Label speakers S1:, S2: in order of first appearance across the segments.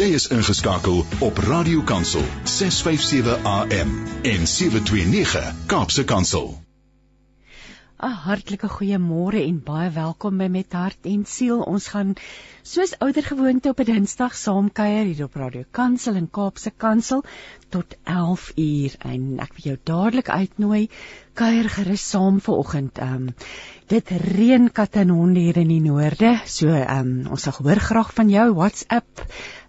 S1: Jy is ingeskakel op Radio Kansel 657 AM en 729 Kaapse Kansel.
S2: 'n Hartlike goeiemôre en baie welkom by Met Hart en Siel. Ons gaan soos ouer gewoonte op 'n Dinsdag saam kuier hier op Radio Kansel en Kaapse Kansel tot 11 uur en ek wil jou dadelik uitnooi kuier gerus saam vanoggend. Ehm um, dit reën katanonde hier in die noorde. So ehm um, ons sal hoor graag van jou WhatsApp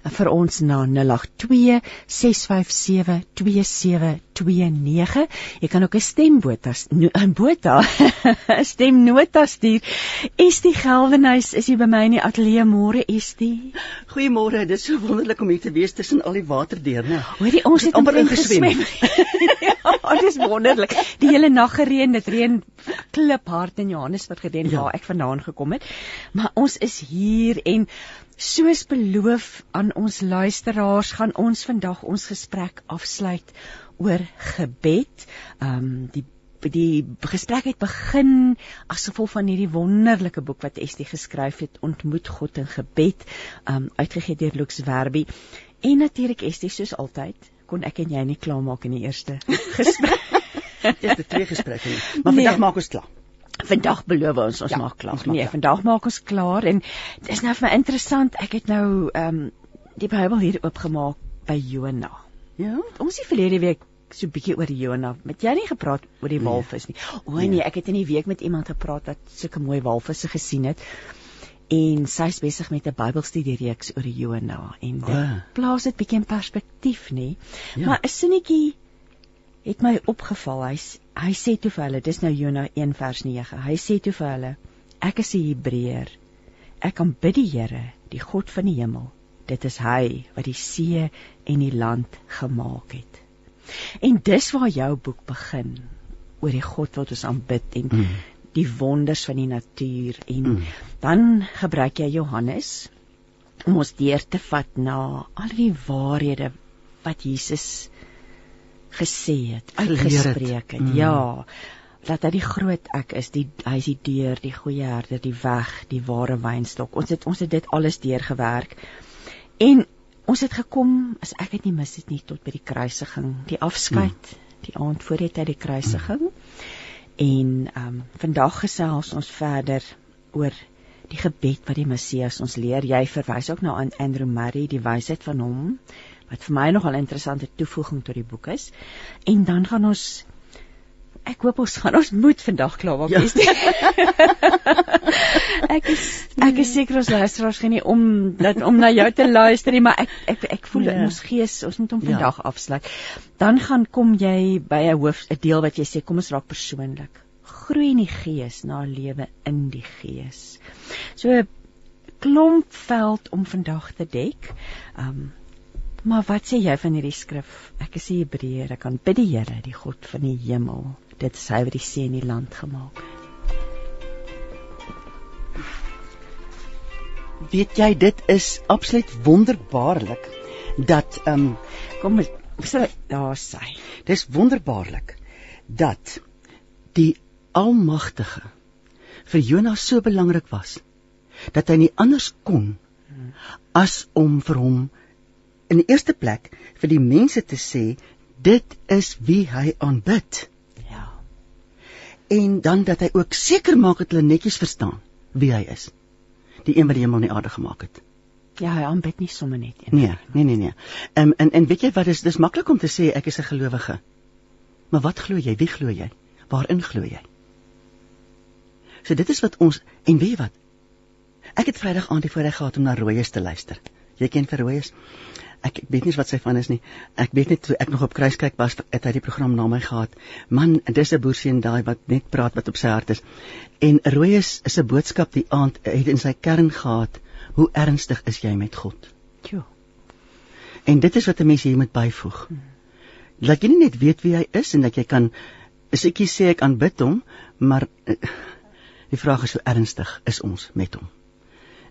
S2: vir ons na 082 657 2729. Jy kan ook 'n stembota 'n bota 'n stemnota stuur. Estie Geldenhuys is hier by my in die ateljee môre Estie.
S3: Goeiemôre, dit is so wonderlik om hier te wees tussen al die waterdeurne.
S2: Hoorie, ons het amper ingeswem. ja, dit is wonderlik. Die hele nag gereën, dit reën kliphard in Johannesburg gedien ja. waar ek vandaan gekom het. Maar ons is hier en Soos beloof aan ons luisteraars gaan ons vandag ons gesprek afsluit oor gebed. Ehm um, die die gesprek het begin as gevolg van hierdie wonderlike boek wat Estie geskryf het, Ontmoet God in gebed, ehm um, uitgegee deur Lux Werby. En natuurlik Estie soos altyd kon ek en jy nie klaarmaak in die eerste gesprek.
S3: Dis die twee gesprekke. Maar vandag nee. maak ons klaar.
S2: Vandag beloof ons ons ja, maak klaar. Ons maak nee, klaar. vandag maak ons klaar en dit is nou vir my interessant. Ek het nou ehm um, die Bybel hier oopgemaak by Jona. Ja, ons het verlede week so 'n bietjie oor Jona. Met jy nie gepraat oor die nee. walvis nie. O nee. nee, ek het in die week met iemand gepraat wat sulke mooi walvisse gesien het. En sy's besig met 'n Bybelstudie reeks oor Jona en dit oh. plaas dit bietjie in perspektief, nê. Ja. Maar 'n sinnetjie het my opgeval. Hy hy sê toe vir hulle, dis nou Jona 1 vers 9. Hy sê toe vir hulle, ek is 'n Hebreër. Ek kan bid die Here, die God van die hemel. Dit is hy wat die see en die land gemaak het. En dis waar jou boek begin oor die God wat ons aanbid en mm. die wonders van die natuur en mm. dan gebruik jy Johannes om ons deur te vat na al die waarhede wat Jesus gesê het, uitgespreek het. Mm. Ja. Dat hy die groot ek is, die hy is die deur, die goeie herder, die weg, die ware wynstok. Ons het ons het dit alles deurgewerk. En ons het gekom, as ek dit nie mis het nie, tot by die kruisiging, die afskeid, mm. die aand voor dit uit die kruisiging. Mm. En ehm um, vandag gesels ons verder oor die gebed wat die Messias ons leer. Jy verwys ook na Andrew Murray, die wysheid van hom wat vir my nogal 'n interessante toevoeging tot die boek is. En dan gaan ons ek hoop ons gaan ons moed vandag klaar maak. Ja. ek is ek is seker ons luisteraars gaan nie om dat om na jou te luister nie, maar ek ek ek voel ja. ons gees, ons moet hom ja. vandag ja. afsluit. Dan gaan kom jy by 'n hoof 'n deel wat jy sê kom ons raak persoonlik. Groei in die gees na lewe in die gees. So klomp veld om vandag te dek. Um Maar wat sê jy van hierdie skrif? Ek is 'n Hebreër, ek kan bid die Here, die God van die hemel. Dit is hy wat die see en die land gemaak het.
S3: Weet jy, dit is absoluut wonderbaarlik dat ehm um,
S2: kom ek sê daar sê.
S3: Dis wonderbaarlik dat die Almagtige vir Jonas so belangrik was dat hy nie anders kon as om vir hom in die eerste plek vir die mense te sê dit is wie hy aanbid. Ja. En dan dat hy ook seker maak dat hulle netjies verstaan wie hy is. Die een wat die hemel en die aarde gemaak het.
S2: Ja, hy aanbid nie sommer net een.
S3: Nee, nee, nee, nee. Ehm um, en en weet jy wat is dis maklik om te sê ek is 'n gelowige. Maar wat glo jy? Wie glo jy? Waarin glo jy? So dit is wat ons en weet jy wat? Ek het Vrydag aand die voorreg gehad om na Rooies te luister. Jy ken vir Rooies? Ek, ek weet nie wat sy van is nie. Ek weet net toe ek nog op kruiskyk was, het hy die program na my gehad. Man, dis 'n boerseun daai wat net praat wat op sy hart is. En rooi is is 'n boodskap die aand het in sy kern gehad. Hoe ernstig is jy met God? Jo. En dit is wat 'n mens hier moet byvoeg. Hmm. Dat jy nie net weet wie hy is en dat jy kan is ek sê ek aanbid hom, maar eh, die vraag is hoe ernstig is ons met hom?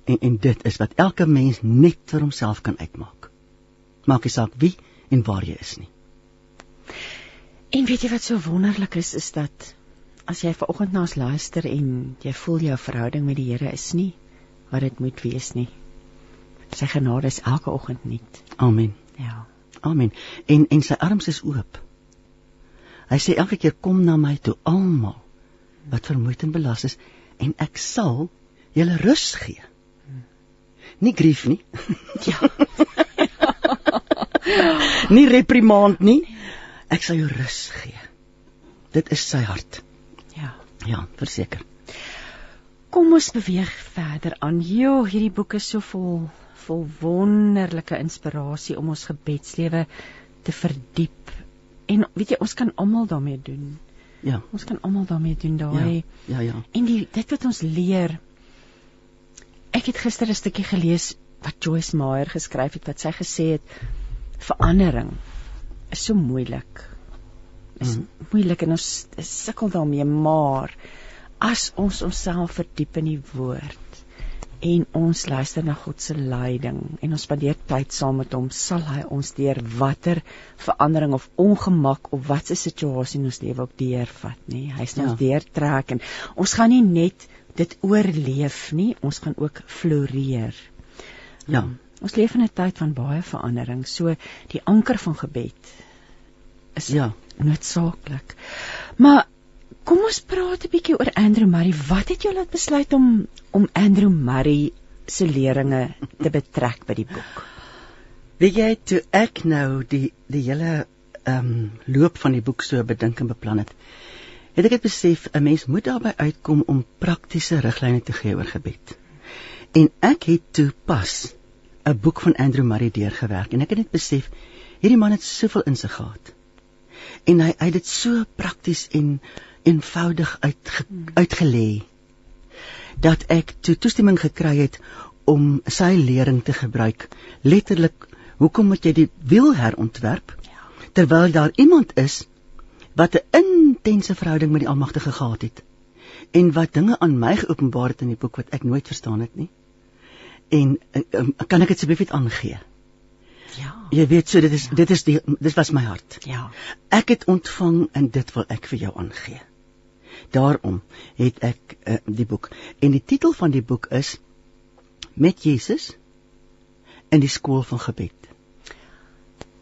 S3: En en dit is wat elke mens net vir homself kan uitmaak maak nie saak wie en waar jy is nie.
S2: En weet jy wat so wonderlik is is dat as jy vanoggend na ons luister en jy voel jou verhouding met die Here is nie wat dit moet wees nie. Sy genade is elke oggend nuut.
S3: Amen.
S2: Ja.
S3: Amen. En en sy arms is oop. Hy sê elke keer kom na my toe almal wat vermoeid en belas is en ek sal julle rus gee. Nie grief nie.
S2: Ja.
S3: nie reprimand nie. Ek sal jou rus gee. Dit is sy hart.
S2: Ja.
S3: Ja, verseker.
S2: Kom ons beweeg verder aan. Jo, hierdie boek is so vol vol wonderlike inspirasie om ons gebedslewe te verdiep. En weet jy, ons kan almal daarmee doen.
S3: Ja.
S2: Ons kan almal daarmee doen daai.
S3: Ja, ja, ja.
S2: En die dit wat ons leer. Ek het gister 'n stukkie gelees wat Joyce Meyer geskryf het wat sy gesê het verandering is so moeilik. Is mm. moeilik en ons sukkel daarmee, maar as ons onsself verdiep in die woord en ons luister na God se leiding en ons spandeer tyd saam met hom, sal hy ons deur watter verandering of ongemak of watse situasie in ons lewe ook deurvat, nê? Hy sal ja. ons deurtrek en ons gaan nie net dit oorleef nie, ons gaan ook floreer. Ja, um, ons leef in 'n tyd van baie verandering, so die anker van gebed is ja noodsaaklik. Maar kom ons praat 'n bietjie oor Andrew Murray. Wat het jou laat besluit om om Andrew Murray se leringe te betrek by die boek?
S3: Weet jy toe ek nou die die hele ehm um, loop van die boek so bedink en beplan het, het ek dit besef 'n mens moet daarby uitkom om praktiese riglyne te gee oor gebed. En ek het toe pas 'n boek van Andrew Murray deurgewerk en ek het net besef hierdie man het soveel insig gehad. En hy hy het dit so prakties en eenvoudig uit uitgelê dat ek toe toestemming gekry het om sy lering te gebruik. Letterlik, hoekom moet jy die wiel herontwerp terwyl daar iemand is wat 'n intense verhouding met die Almagtige gehad het en wat dinge aan my geopenbaar het in die boek wat ek nooit verstaan het nie. En um, kan ek dit asseblief net aangee?
S2: Ja.
S3: Jy weet so dit is ja. dit is die dit was my hart.
S2: Ja.
S3: Ek het ontvang en dit wil ek vir jou aangee. Daarom het ek uh, die boek en die titel van die boek is Met Jesus in die skool van gebed.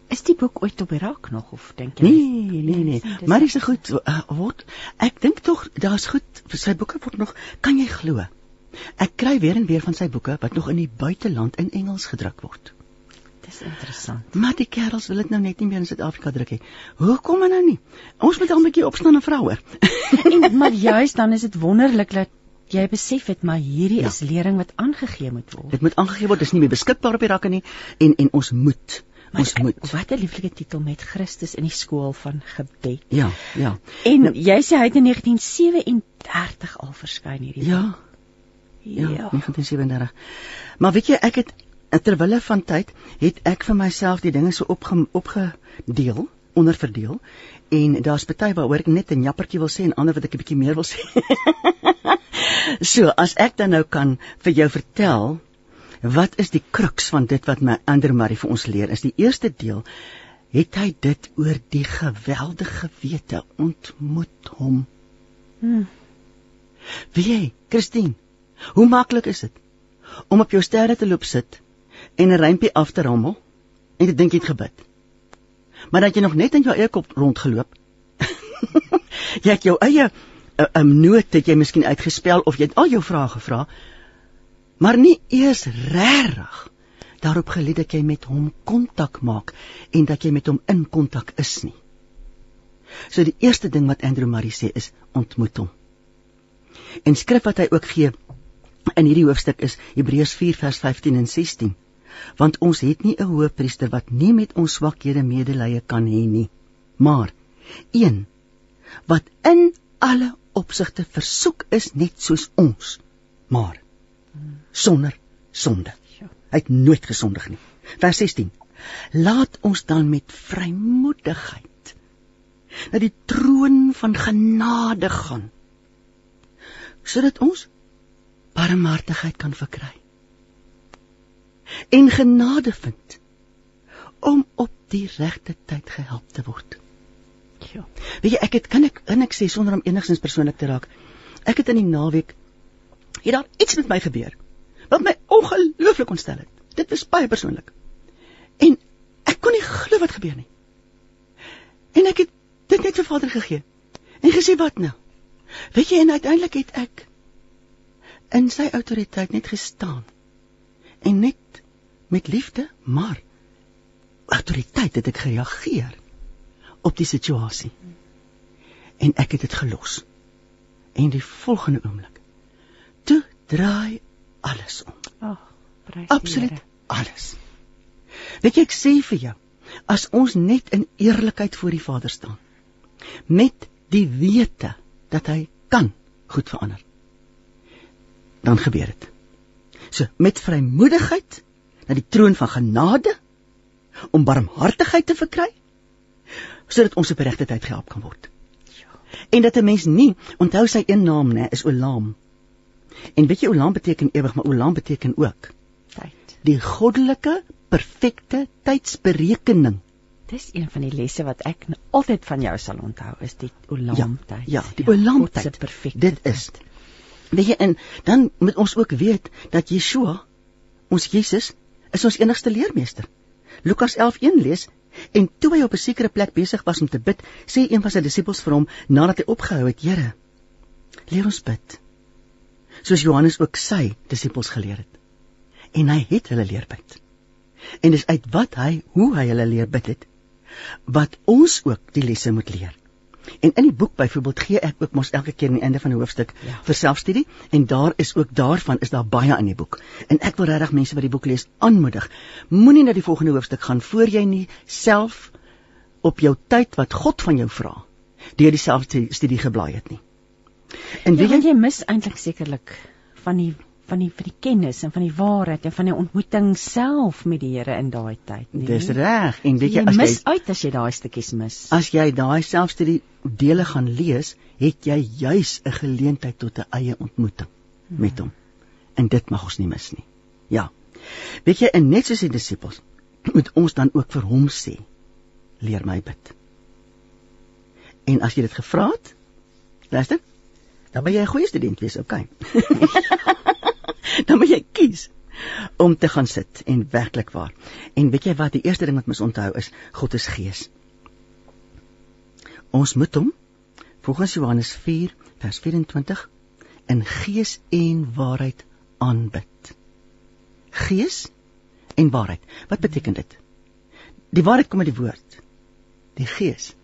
S2: Is die boek ooit op Irak nog of dink jy?
S3: Nee, nee, nee. Maar is dit goed uh, word ek dink tog daar's goed vir sy boeke word nog kan jy glo. Ek kry weer en weer van sy boeke wat nog in die buiteland in Engels gedruk word.
S2: Dis interessant.
S3: Maar die kerels wil dit nou net nie meer in Suid-Afrika druk nie. Hoekom nou nie? Ons moet al 'n bietjie opstaan en vra hoor.
S2: en maar juist dan is dit wonderlik dat jy besef het maar hierdie ja. is lering wat aangegee moet word.
S3: Dit moet aangegee word. Dis nie meer beskikbaar op die rakke nie en en ons moet Maar ons moet
S2: wat 'n lieflike titel met Christus in die skool van gebed.
S3: Ja, ja.
S2: En nou, jy sê hy het in 1937 al verskyn hierdie.
S3: Ja. Ja, ja 1937. Maar weet jy, ek het terwille van tyd het ek vir myself die dinge so opge, opgedeel, onderverdeel en daar's party waaroor ek net 'n jappertjie wil sê en ander wat ek 'n bietjie meer wil sê. so, as ek dan nou kan vir jou vertel wat is die kruks van dit wat my ander Marie vir ons leer? Is die eerste deel het hy dit oor die geweldige wete ontmoet hom. Hmm. Wie jy, Christine? Hoe maklik is dit om op jou sterre te loop sit en 'n rympie af te rammel en jy dink jy het gebid. Maar dat jy nog net in jou eie kop rondgeloop. jy het jou eie 'n eh, um, noot het jy miskien uitgespel of jy het al jou vrae gevra, maar nie eers regtig daarop gelet dat jy met hom kontak maak en dat jy met hom in kontak is nie. So die eerste ding wat Andrew Murray sê is ontmoet hom. En skrif wat hy ook gee in hierdie hoofstuk is Hebreërs 4 vers 15 en 16 want ons het nie 'n hoëpriester wat nie met ons swakhede medelee kan hê nie, maar een wat in alle opsigte versoek is net soos ons, maar sonder sonde. Hy het nooit gesondig nie. Vers 16. Laat ons dan met vrymoedigheid na die troon van genade gaan sodat ons barmhartigheid kan verkry en genade vind om op die regte tyd gehelp te word. Ja. Weet jy, ek het kan ek en ek sê sonder om enigsins persoonlik te raak. Ek het in die naweek het daar iets met my gebeur wat my ongelooflik ontstel het. dit was baie persoonlik. En ek kon nie glo wat gebeur nie. En ek het dit net vir Vader gegee. En gesê wat nou? Weet jy en uiteindelik het ek in sy autoriteit net gestaan. En net met liefde, maar autoriteit het ek gereageer op die situasie. En ek het dit gelos. En die volgende oomblik toe draai alles om.
S2: Ag, prys
S3: Absoluut alles. Weet jy ek sê vir jou, as ons net in eerlikheid voor die Vader staan, met die wete dat hy kan goed verander, dan gebeur dit. So met vrymoedigheid na die troon van genade om barmhartigheid te verkry sodat ons op regte tyd gehelp kan word. Ja. En dat 'n mens nie onthou sy een naam nê is Olam. En weet jy Olam beteken ewig, maar Olam beteken ook
S2: tyd.
S3: Die goddelike perfekte tydsberekening.
S2: Dis een van die lesse wat ek altyd van jou sal onthou is die Olam tyd.
S3: Ja, ja, die ja, Olam tyd. Dit is. Weet jy en dan moet ons ook weet dat Yeshua ons Jesus is ons enigste leermeester. Lukas 11:1 lees En toe hy op 'n sekere plek besig was om te bid, sê een van sy disippels vir hom nadat hy opgehou het: "Here, leer ons bid." Soos Johannes ook sy disippels geleer het. En hy het hulle leer bid. En dis uit wat hy, hoe hy hulle leer bid het, wat ons ook die lesse moet leer. En in die boek byvoorbeeld gee ek ook mos elke keer aan die einde van 'n hoofstuk ja. vir selfstudie en daar is ook daarvan is daar baie in die boek. En ek wil regtig mense wat die boek lees aanmoedig. Moenie na die volgende hoofstuk gaan voor jy nie self op jou tyd wat God van jou vra deur dieselfde studie geblaai het nie.
S2: En ja, jy, jy mis eintlik sekerlik van die van die vir die kennis en van die waarheid en van die ontmoeting self met die Here in daai tyd,
S3: nee. Dis reg. En weet jy,
S2: jy as mis jy uit as jy daai stukkies mis.
S3: As jy daai selfstudie dele gaan lees, het jy juis 'n geleentheid tot 'n eie ontmoeting hmm. met hom. En dit mag ons nie mis nie. Ja. Weet jy, en net soos die disippels, moet ons dan ook vir hom sê, leer my bid. En as jy dit gevra het, luister, dan ben jy 'n goeie student wees, okay. dan moet jy kies om te gaan sit en werklik waar. En weet jy wat, die eerste ding wat mens onthou is God is gees. Ons moet hom volgens Johannes 4 vers 24 in gees en waarheid aanbid. Gees en waarheid. Wat beteken dit? Die waarheid kom uit die woord. Die gees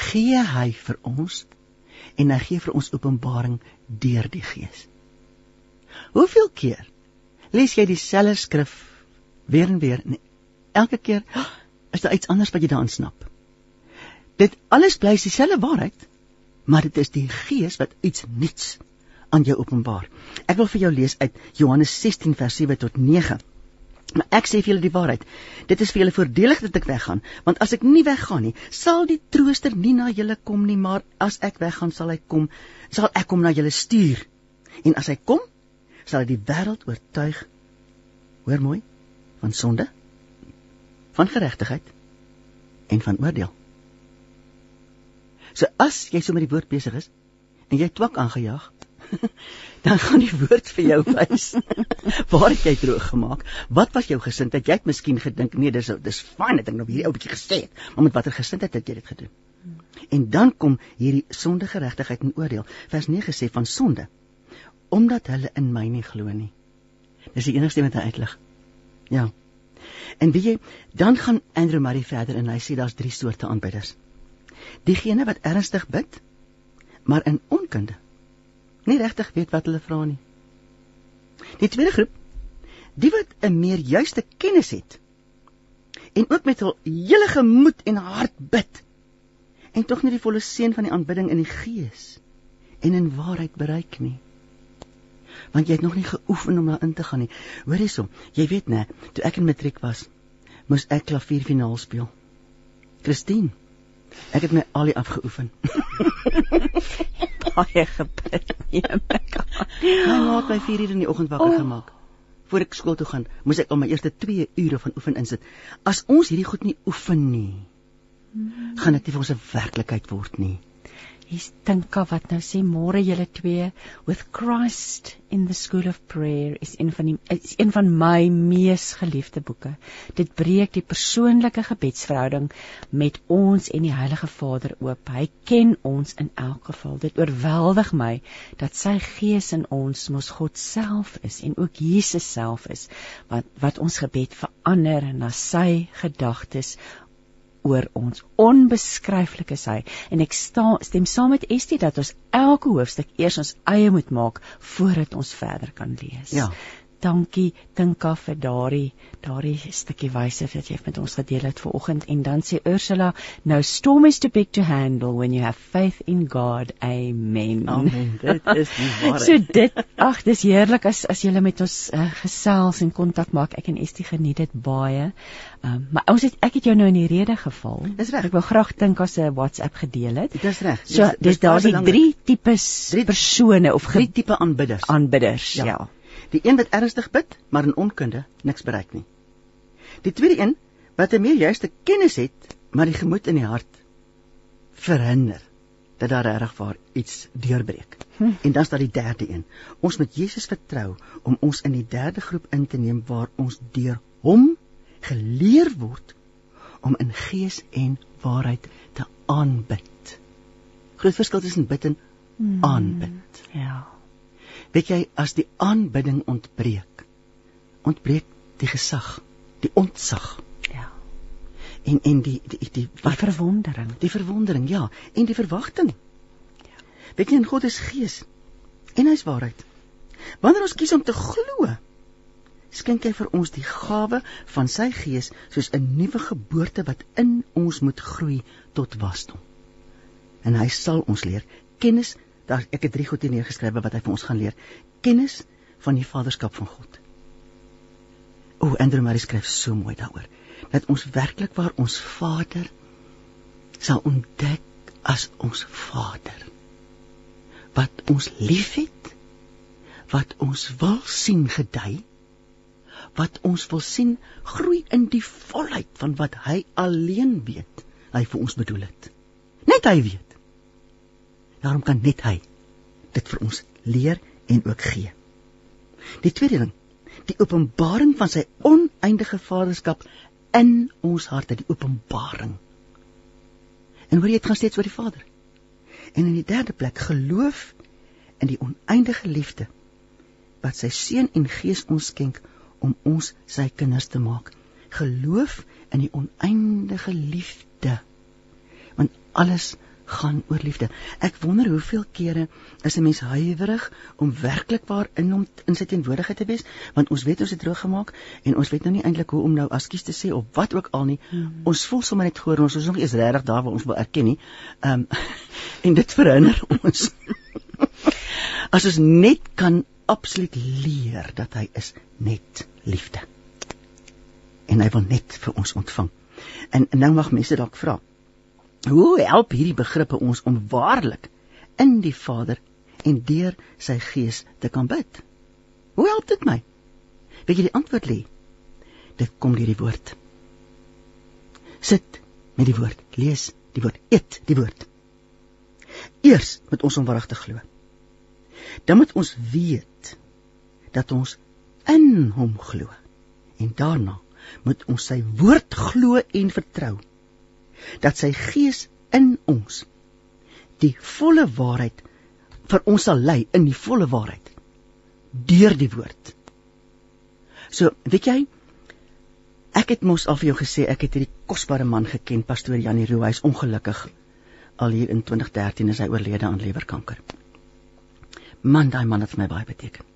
S3: gee hy vir ons en hy gee vir ons openbaring deur die gees. Hoeveel keer lees jy dieselfde skrif weer en weer en elke keer is daar iets anders wat jy daarin snap. Dit alles bly dieselfde waarheid, maar dit is die Gees wat iets nuuts aan jou openbaar. Ek wil vir jou lees uit Johannes 16 vers 7 tot 9. Maar ek sê vir julle die waarheid. Dit is vir julle voordelig dat ek weggaan, want as ek nie weggaan nie, sal die Trooster nie na julle kom nie, maar as ek weggaan, sal hy kom, sal ek hom na julle stuur. En as hy kom, sal die wêreld oortuig hoor mooi van sonde van geregtigheid en van oordeel. So as jy so met die woord besig is en jy twak aangejaag, dan gaan die woord vir jou wys waar het jy droog gemaak? Wat was jou gesindheid? Jy het miskien gedink nee, dis dis fyn dat ek nou hierdie ou bietjie gesê het, maar met watter gesindheid het jy dit gedoen? En dan kom hierdie sonde geregtigheid en oordeel. Vers 9 sê van sonde omdat hulle in my nie glo nie. Dis die enigste wat hy uitlig. Ja. En wie jy dan gaan Andrew Murray verder en hy sê daar's drie soorte aanbidders. Diegene wat ernstig bid, maar in onkunde nie regtig weet wat hulle vra nie. Die tweede groep, die wat 'n meer juiste kennis het en ook met hul hele gemoed en hart bid en tog nie die volle seën van die aanbidding in die gees en in waarheid bereik nie want jy het nog nie geoefen om daarin te gaan nie. Hoor hierso, jy weet nê, toe ek in matriek was, moes ek klavierfinaal speel. Christine, ek het my al die afgeoefen.
S2: Baie gebid.
S3: My het my 4 uur in die oggend wakker oh. gemaak. Voor ek skool toe gaan, moes ek al my eerste 2 ure van oefen insit. As ons hierdie goed nie oefen nie, gaan dit nie vir ons 'n werklikheid word nie.
S2: Hier's Tinka wat nou sê môre julle twee with Christ in the School of Prayer is een van die is een van my mees geliefde boeke. Dit breek die persoonlike gebedsverhouding met ons en die Heilige Vader oop. Hy ken ons in elk geval. Dit oorweldig my dat sy gees in ons mos God self is en ook Jesus self is wat wat ons gebed verander na sy gedagtes oor ons. Onbeskryflik is hy. En ek sta, stem saam met Estie dat ons elke hoofstuk eers ons eie moet maak voordat ons verder kan lees.
S3: Ja
S2: dankie Tinka vir daardie daardie stukkie wysheid wat jy met ons gedeel het vanoggend en dan sê Ursula nou storm is too big to handle when you have faith in God. Amen.
S3: Amen. Dit is die waarheid.
S2: So dit ag dis heerlik as as jy met ons uh, gesels en kontak maak. Ek en Estie geniet dit baie. Um, maar ons het ek het jou nou in die rede geval.
S3: Dis reg.
S2: Ek wou graag Tinka se WhatsApp gedeel het.
S3: Dis reg.
S2: So dis daar's drie tipes drie persone of
S3: drie tipe aanbidders.
S2: aanbidders ja, ja.
S3: Die een wat ernstig bid, maar in onkunde niks bereik nie. Die tweede een wat 'n meer juiste kennis het, maar die gemoed in die hart verhinder dat daar reg waar iets deurbreek. Hm. En dan is daar die derde een. Ons moet Jesus vertrou om ons in die derde groep in te neem waar ons deur hom geleer word om in gees en waarheid te aanbid. Groot verskil tussen bid en hm. aanbid.
S2: Ja.
S3: Weet jy as die aanbidding ontbreek, ontbreek die gesag, die ontsag.
S2: Ja.
S3: En en die die die,
S2: die wat verwondering,
S3: die verwondering, ja, en die verwagting. Ja. Weet jy in God is gees en hy's waarheid. Wanneer ons kies om te glo, skenk hy vir ons die gawe van sy gees soos 'n nuwe geboorte wat in ons moet groei tot wasdom. En hy sal ons leer kennis daar ek het drie goed hier neergeskryf wat hy vir ons gaan leer. Kennis van die vaderskap van God. O, Andrew Murray skryf so mooi daaroor dat ons werklik waar ons Vader sal ontdek as ons Vader. Wat ons liefhet, wat ons wil sien gedei, wat ons wil sien groei in die volheid van wat hy alleen weet hy vir ons bedoel het. Net hy weet. Daarom kan net hy dit vir ons leer en ook gee. Die tweede ding, die openbaring van sy oneindige vaderskap in ons harte, die openbaring. En hoor jy dit gaan steeds oor die Vader. En in die derde plek geloof in die oneindige liefde wat sy seun en gees ons skenk om ons sy kinders te maak. Geloof in die oneindige liefde. Want alles gaan oor liefde. Ek wonder hoeveel kere is 'n mens huiwerig om werklik waar in hom in sy teenwoordigheid te wees, want ons weet ons het droog gemaak en ons weet nou nie eintlik hoe om nou askies te sê of wat ook al nie. Hmm. Ons voel sommer net gehoor ons is nog eers regtig daar waar ons wil erken nie. Ehm um, en dit verhinder ons. As ons net kan absoluut leer dat hy is net liefde. En hy wil net vir ons ontvang. En, en nou mag mense dalk vra, Hoe help hierdie begrippe ons om waarlik in die Vader en deur sy Gees te kan bid? Hoe help dit my? Weet jy die antwoord lê? Dit kom deur die woord. Sit met die woord, lees die woord, eet die woord. Eers moet ons hom waaragtig glo. Dan moet ons weet dat ons in hom glo. En daarna moet ons sy woord glo en vertrou dat sy gees in ons die volle waarheid vir ons sal lei in die volle waarheid deur die woord. So, weet jy, ek het mos al vir jou gesê ek het hierdie kosbare man geken, pastoor Janie Roo, hy's ongelukkig. Al hier in 2013 is hy oorlede aan lewerkanker. Man, daai man het my baie beteken.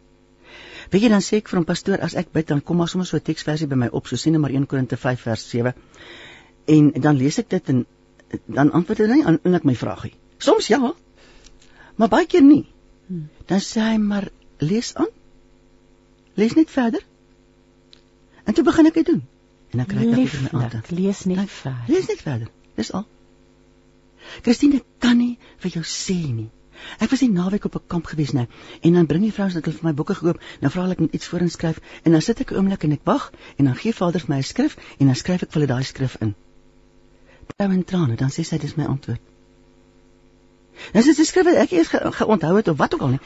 S3: Weet jy dan sê ek vir hom pastoor as ek bid dan kom maar sommer so 'n teksversie by my op, so sien net maar 1 Korinte 5 vers 7. En dan lees ek dit en dan antwoord hy nie aan eintlik my vraagie. Soms ja, maar baie keer nie. Hmm. Dan sê hy maar lees aan. Lees net verder. En toe begin ek dit doen. En dan kry ek dit in my aandag.
S2: Lees net verder.
S3: Lees net verder. Dis al. Christine kan nie vir jou sê nie. Ek was die naweek op 'n kamp gewees nou en dan bring die vrouens dat hulle vir my boeke gekoop. Nou vra hulle ek moet iets voorinskryf en dan sit ek 'n oomblik en ek wag en dan gee Vader vir my 'n skrif en dan skryf ek vir hulle daai skrif in trou en trane, dan sê sy dis my antwoord. Dis is 'n skrif wat ek eers ge, geonthou het of wat ook al nie.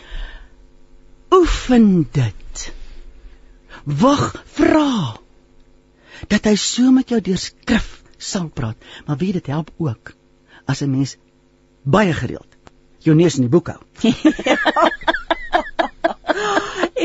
S3: Oefen dit. Wag, vra. Dat hy so met jou deur skrif sal praat, maar wie dit help ook as 'n mens baie gereeld jou neus in die boek hou.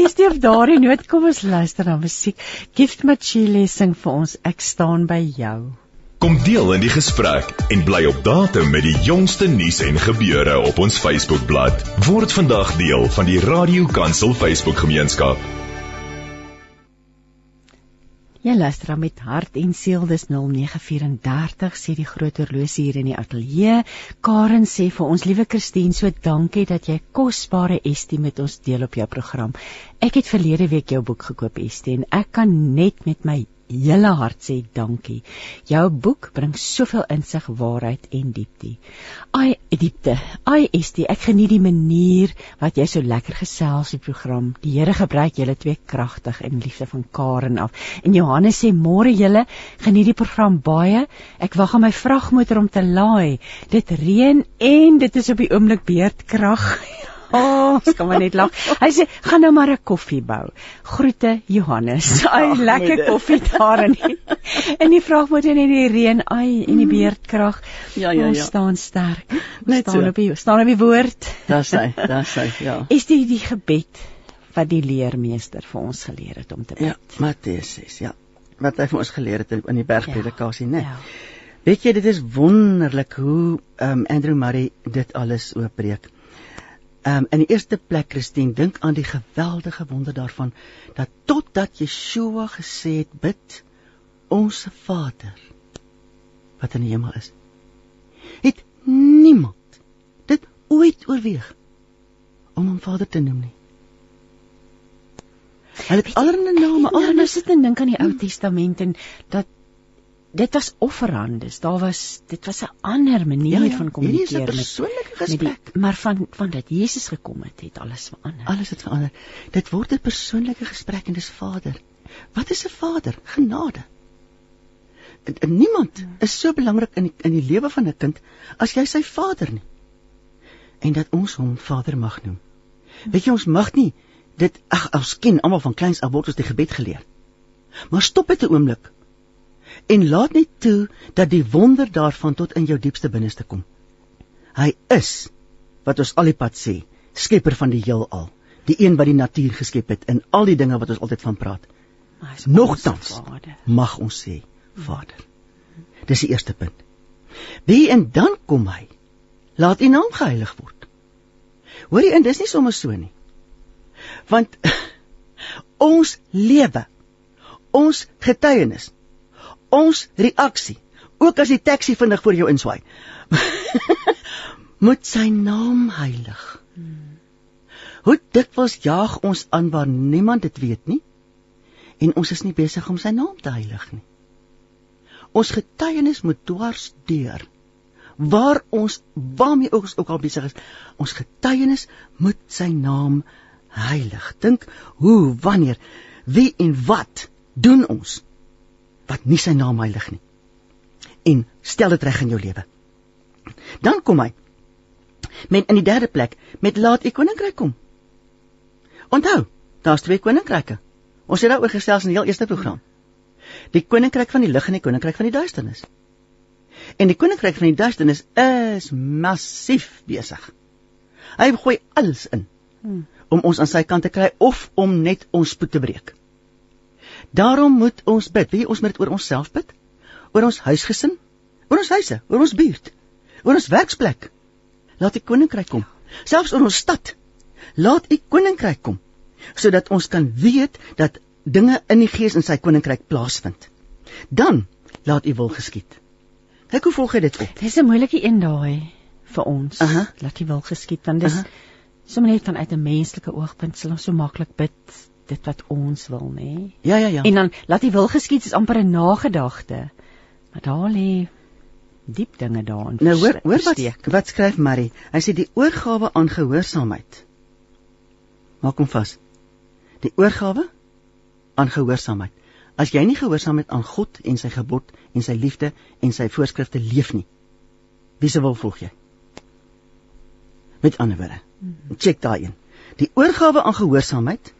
S2: Is dit op daardie noot kom ons luister na musiek. Gift Machile sing vir ons Ek staan by jou.
S1: Kom deel in die gesprek en bly op datum met die jongste nuus en gebeure op ons Facebookblad. Word vandag deel van die Radio Kansel Facebook gemeenskap.
S2: Jy luister dan met hart en siel dis 0934 sê die groot horlosie hier in die ateljee. Karen sê vir ons liewe Christine, so dankie dat jy kosbare estie met ons deel op jou program. Ek het verlede week jou boek gekoop estie en ek kan net met my hele hart sê dankie. Jou boek bring soveel insig, waarheid en diepte. Ai, diepte. Ai, Estie, ek geniet die manier wat jy so lekker gesels die program. Die Here gebruik julle twee kragtig in liefde van Karen af. En Johannes sê môre julle geniet die program baie. Ek wag aan my vragmotor om te laai. Dit reën en dit is op die oomblik beerdkrag. Oh, skam maar net lag. Hy sê gaan nou maar 'n koffie bou. Groete Johannes. Ai, lekker koffie daar in. En die vraag moet in die reën, ai, en die beerdkrag. Ja, ja, ja. Ons staan sterk. Ons net staan so. op die staan op die woord.
S3: Daar's hy, daar's hy, ja.
S2: Is dit die gebed wat die leermeester vir ons geleer het om te bid?
S3: Ja, Matteus 6, ja. Wat hy vir ons geleer het in die bergpredikasie, ja, né? Ja. Weet jy, dit is wonderlik hoe ehm um, Andrew Murray dit alles oopbreek. Um, in die eerste plek Christine dink aan die geweldige wonder daarvan dat totdat Yeshua gesê het bid ons Vader wat in die hemel is het niemand dit ooit oorweeg om hom Vader te noem nie. Hulle het allerlei name,
S2: al nou sit en dink aan die Ou Testament en dat dit was offerandes. Daar was dit was 'n ander manier ja, ja, van kommunikeer met
S3: persoonlike gesprek.
S2: Die, maar van van dat Jesus gekom het, het alles verander.
S3: Alles het verander. Dit word 'n persoonlike gesprek en dis Vader. Wat is 'n Vader? Genade. En, niemand ja. is so belangrik in die, in die lewe van 'n kind as jy sy vader nie. En dat ons hom Vader mag noem. Weet jy ons mag nie dit ag ons ken almal van kleins af word ons die gebed geleer. Maar stop dit 'n oomblik en laat net toe dat die wonder daarvan tot in jou diepste binneste kom. Hy is wat ons al die pad sê, skepper van die heelal, die een wat die natuur geskep het en al die dinge wat ons altyd van praat. Nogtans mag ons sê Vader. Dis die eerste punt. Wie en dan kom hy? Laat U naam geheilig word. Hoorie, en dis nie sommer so nie. Want ons lewe, ons getuienis ons reaksie, ook as die taxi vinnig voor jou inswaai, moet sy naam heilig. Hmm. Hoe dikwels jaag ons aan waar niemand dit weet nie en ons is nie besig om sy naam te heilig nie. Ons getuienis moet dwars deur waar ons waarmee ons ook al besig is, ons getuienis moet sy naam heilig. Dink hoe, wanneer, wie en wat doen ons wat nie sy naam heilig nie. En stel dit reg in jou lewe. Dan kom hy met in die derde plek met laat u koninkryk kom. Onthou, daar's twee koninkryke. Ons het daaroor gesels in die heel eerste program. Die koninkryk van die lig en die koninkryk van die duisternis. En die koninkryk van die duisternis is massief besig. Hy gooi alles in hmm. om ons aan sy kant te kry of om net ons spoed te breek. Daarom moet ons bid. Wie ons moet dit oor onsself bid? Oor ons huisgesin, oor ons huise, oor ons buurt, oor ons werksplek. Laat die koninkryk kom. Selfs oor ons stad. Laat u koninkryk kom sodat ons kan weet dat dinge in die gees in sy koninkryk plaasvind. Dan laat u wil geskied. Kyk hoe volg hy dit op.
S2: Dis 'n moeilike een daai vir ons. Uh -huh. Laat u wil geskied want dis uh -huh. sommer net vanuit 'n menslike oogpunt sal ons so maklik bid dit wat ons wil, nê?
S3: Ja, ja, ja.
S2: En dan laat die wil geskied is amper 'n nagedagte. Maar daar lê diep dinge daarin.
S3: Nou hoor, hoor wat wat skryf Marie? Hy sê die oorgawe aan gehoorsaamheid. Maak hom vas. Die oorgawe aan gehoorsaamheid. As jy nie gehoorsaam het aan God en sy gebod en sy liefde en sy voorskrifte leef nie, wie se wil volg jy? Met ander woorde, check daai een. Die oorgawe aan gehoorsaamheid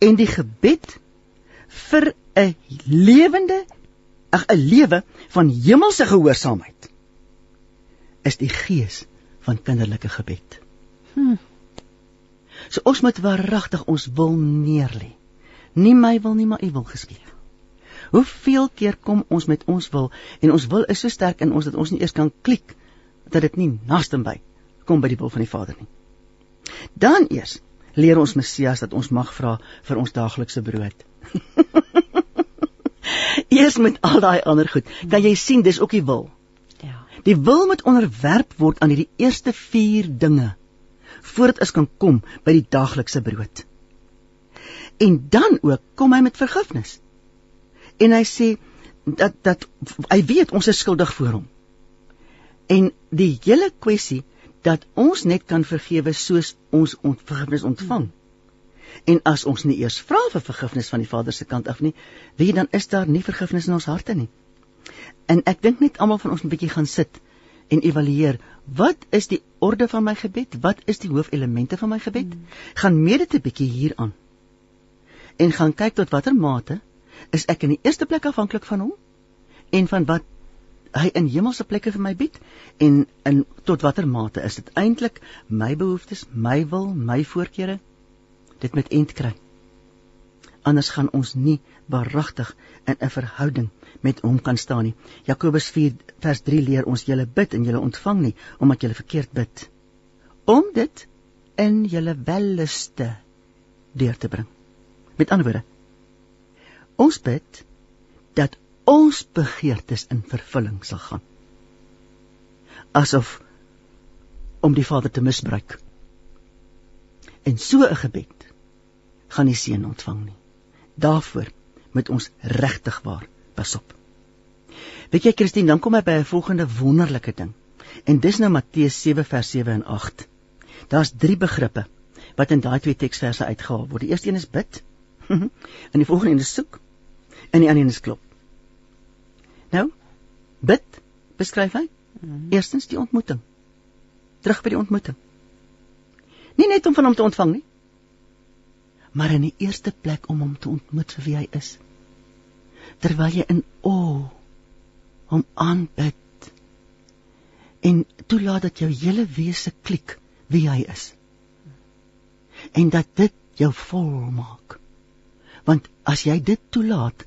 S3: en die gebed vir 'n lewende ag 'n lewe van hemelse gehoorsaamheid is die gees van kinderlike gebed. Hm. So ons moet waaragtig ons wil neerlê. Nie my wil nie, maar U wil geskied. Hoeveel keer kom ons met ons wil en ons wil is so sterk in ons dat ons nie eers kan klik dat dit nie naaste by kom by die wil van die Vader nie. Dan eers leer ons Messias dat ons mag vra vir ons daaglikse brood. eers met al daai ander goed, kan jy sien dis ook die wil. Ja. Die wil moet onderwerp word aan hierdie eerste 4 dinge voordat ons kan kom by die daaglikse brood. En dan ook kom hy met vergifnis. En hy sê dat dat hy weet ons is skuldig voor hom. En die hele kwessie dat ons net kan vergewe soos ons vergifnis ontvang. En as ons nie eers vra vir vergifnis van die Vader se kant af nie, wie dan is daar nie vergifnis in ons harte nie. En ek dink net almal van ons 'n bietjie gaan sit en evalueer wat is die orde van my gebed? Wat is die hoofelemente van my gebed? Hmm. Gaan meede te bietjie hieraan. En gaan kyk tot watter mate is ek in die eerste plek afhanklik van hom en van wat hy in hemelse plekke vir my bied en in tot watter mate is dit eintlik my behoeftes, my wil, my voorkeure dit met end kry. Anders gaan ons nie waaragtig in 'n verhouding met hom kan staan nie. Jakobus 4 vers 3 leer ons julle bid en julle ontvang nie omdat julle verkeerd bid. Om dit in julle welliste deur te bring. Met ander woorde, ons bid dat ons begeertes in vervulling sal gaan. Asof om die Vader te misbruik. En so 'n gebed gaan nie seën ontvang nie. Daarvoor moet ons regtig waar Pas op. Weet jy Christine, dan kom hy by 'n volgende wonderlike ding. En dis nou Matteus 7 vers 7 en 8. Daar's drie begrippe wat in daai twee teksverse uitgehaal word. Die eerste een is bid. en die volgende een is soek. En die ander een is klop. Nou, bid beskryf hy. Eerstens die ontmoeting. Terug by die ontmoeting. Nie net om van hom te ontvang nie, maar in die eerste plek om hom te ontmoet vir wie hy is terwyl jy in o hom aanbid en toelaat dat jou hele wese klik wie hy is en dat dit jou volmaak want as jy dit toelaat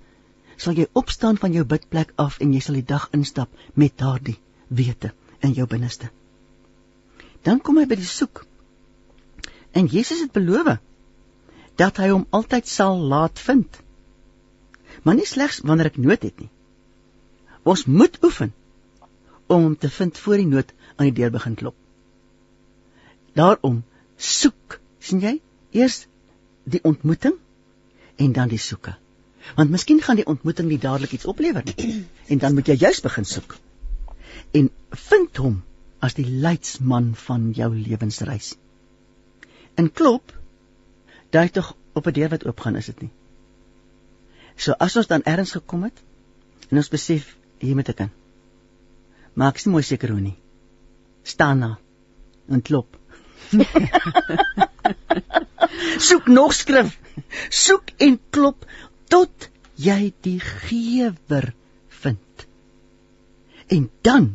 S3: sal jy opstaan van jou bidplek af en jy sal die dag instap met daardie wete in jou binneste dan kom hy by die soek en Jesus het beloof dat hy hom altyd sal laat vind maar nie slegs wanneer ek nood het nie. Ons moet oefen om hom te vind voor die nood aan die deur begin klop. Daarom soek, sien jy? Eers die ontmoeting en dan die soeke. Want miskien gaan die ontmoeting nie dadelik iets oplewer nie. En dan moet jy juis begin soek. En vind hom as die leidsman van jou lewensreis. In klop, daai tog op 'n deur wat oopgaan is dit nie. So as ons dan ergens gekom het en ons besef hier moet ek in. Maak sy mooi seker hoe nie. Staan na en klop. Soek nog skrif. Soek en klop tot jy die gewer vind. En dan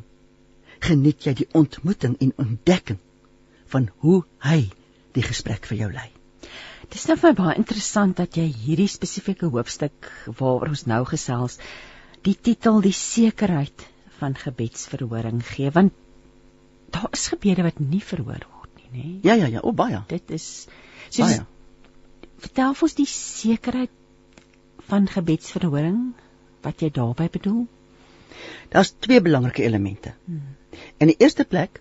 S3: geniet jy die ontmoeting en ontdekking van hoe hy die gesprek vir jou lei.
S2: Dis nou vir baie interessant dat jy hierdie spesifieke hoofstuk waaroor ons nou gesels, die titel die sekerheid van gebedsverhoring gee want daar is gebede wat nie verhoor word nie, nê?
S3: Ja ja ja, o baie.
S2: Dit is soos baie. Vertel ons die sekerheid van gebedsverhoring wat jy daarby bedoel?
S3: Daar's twee belangrike elemente. Hmm. In die eerste plek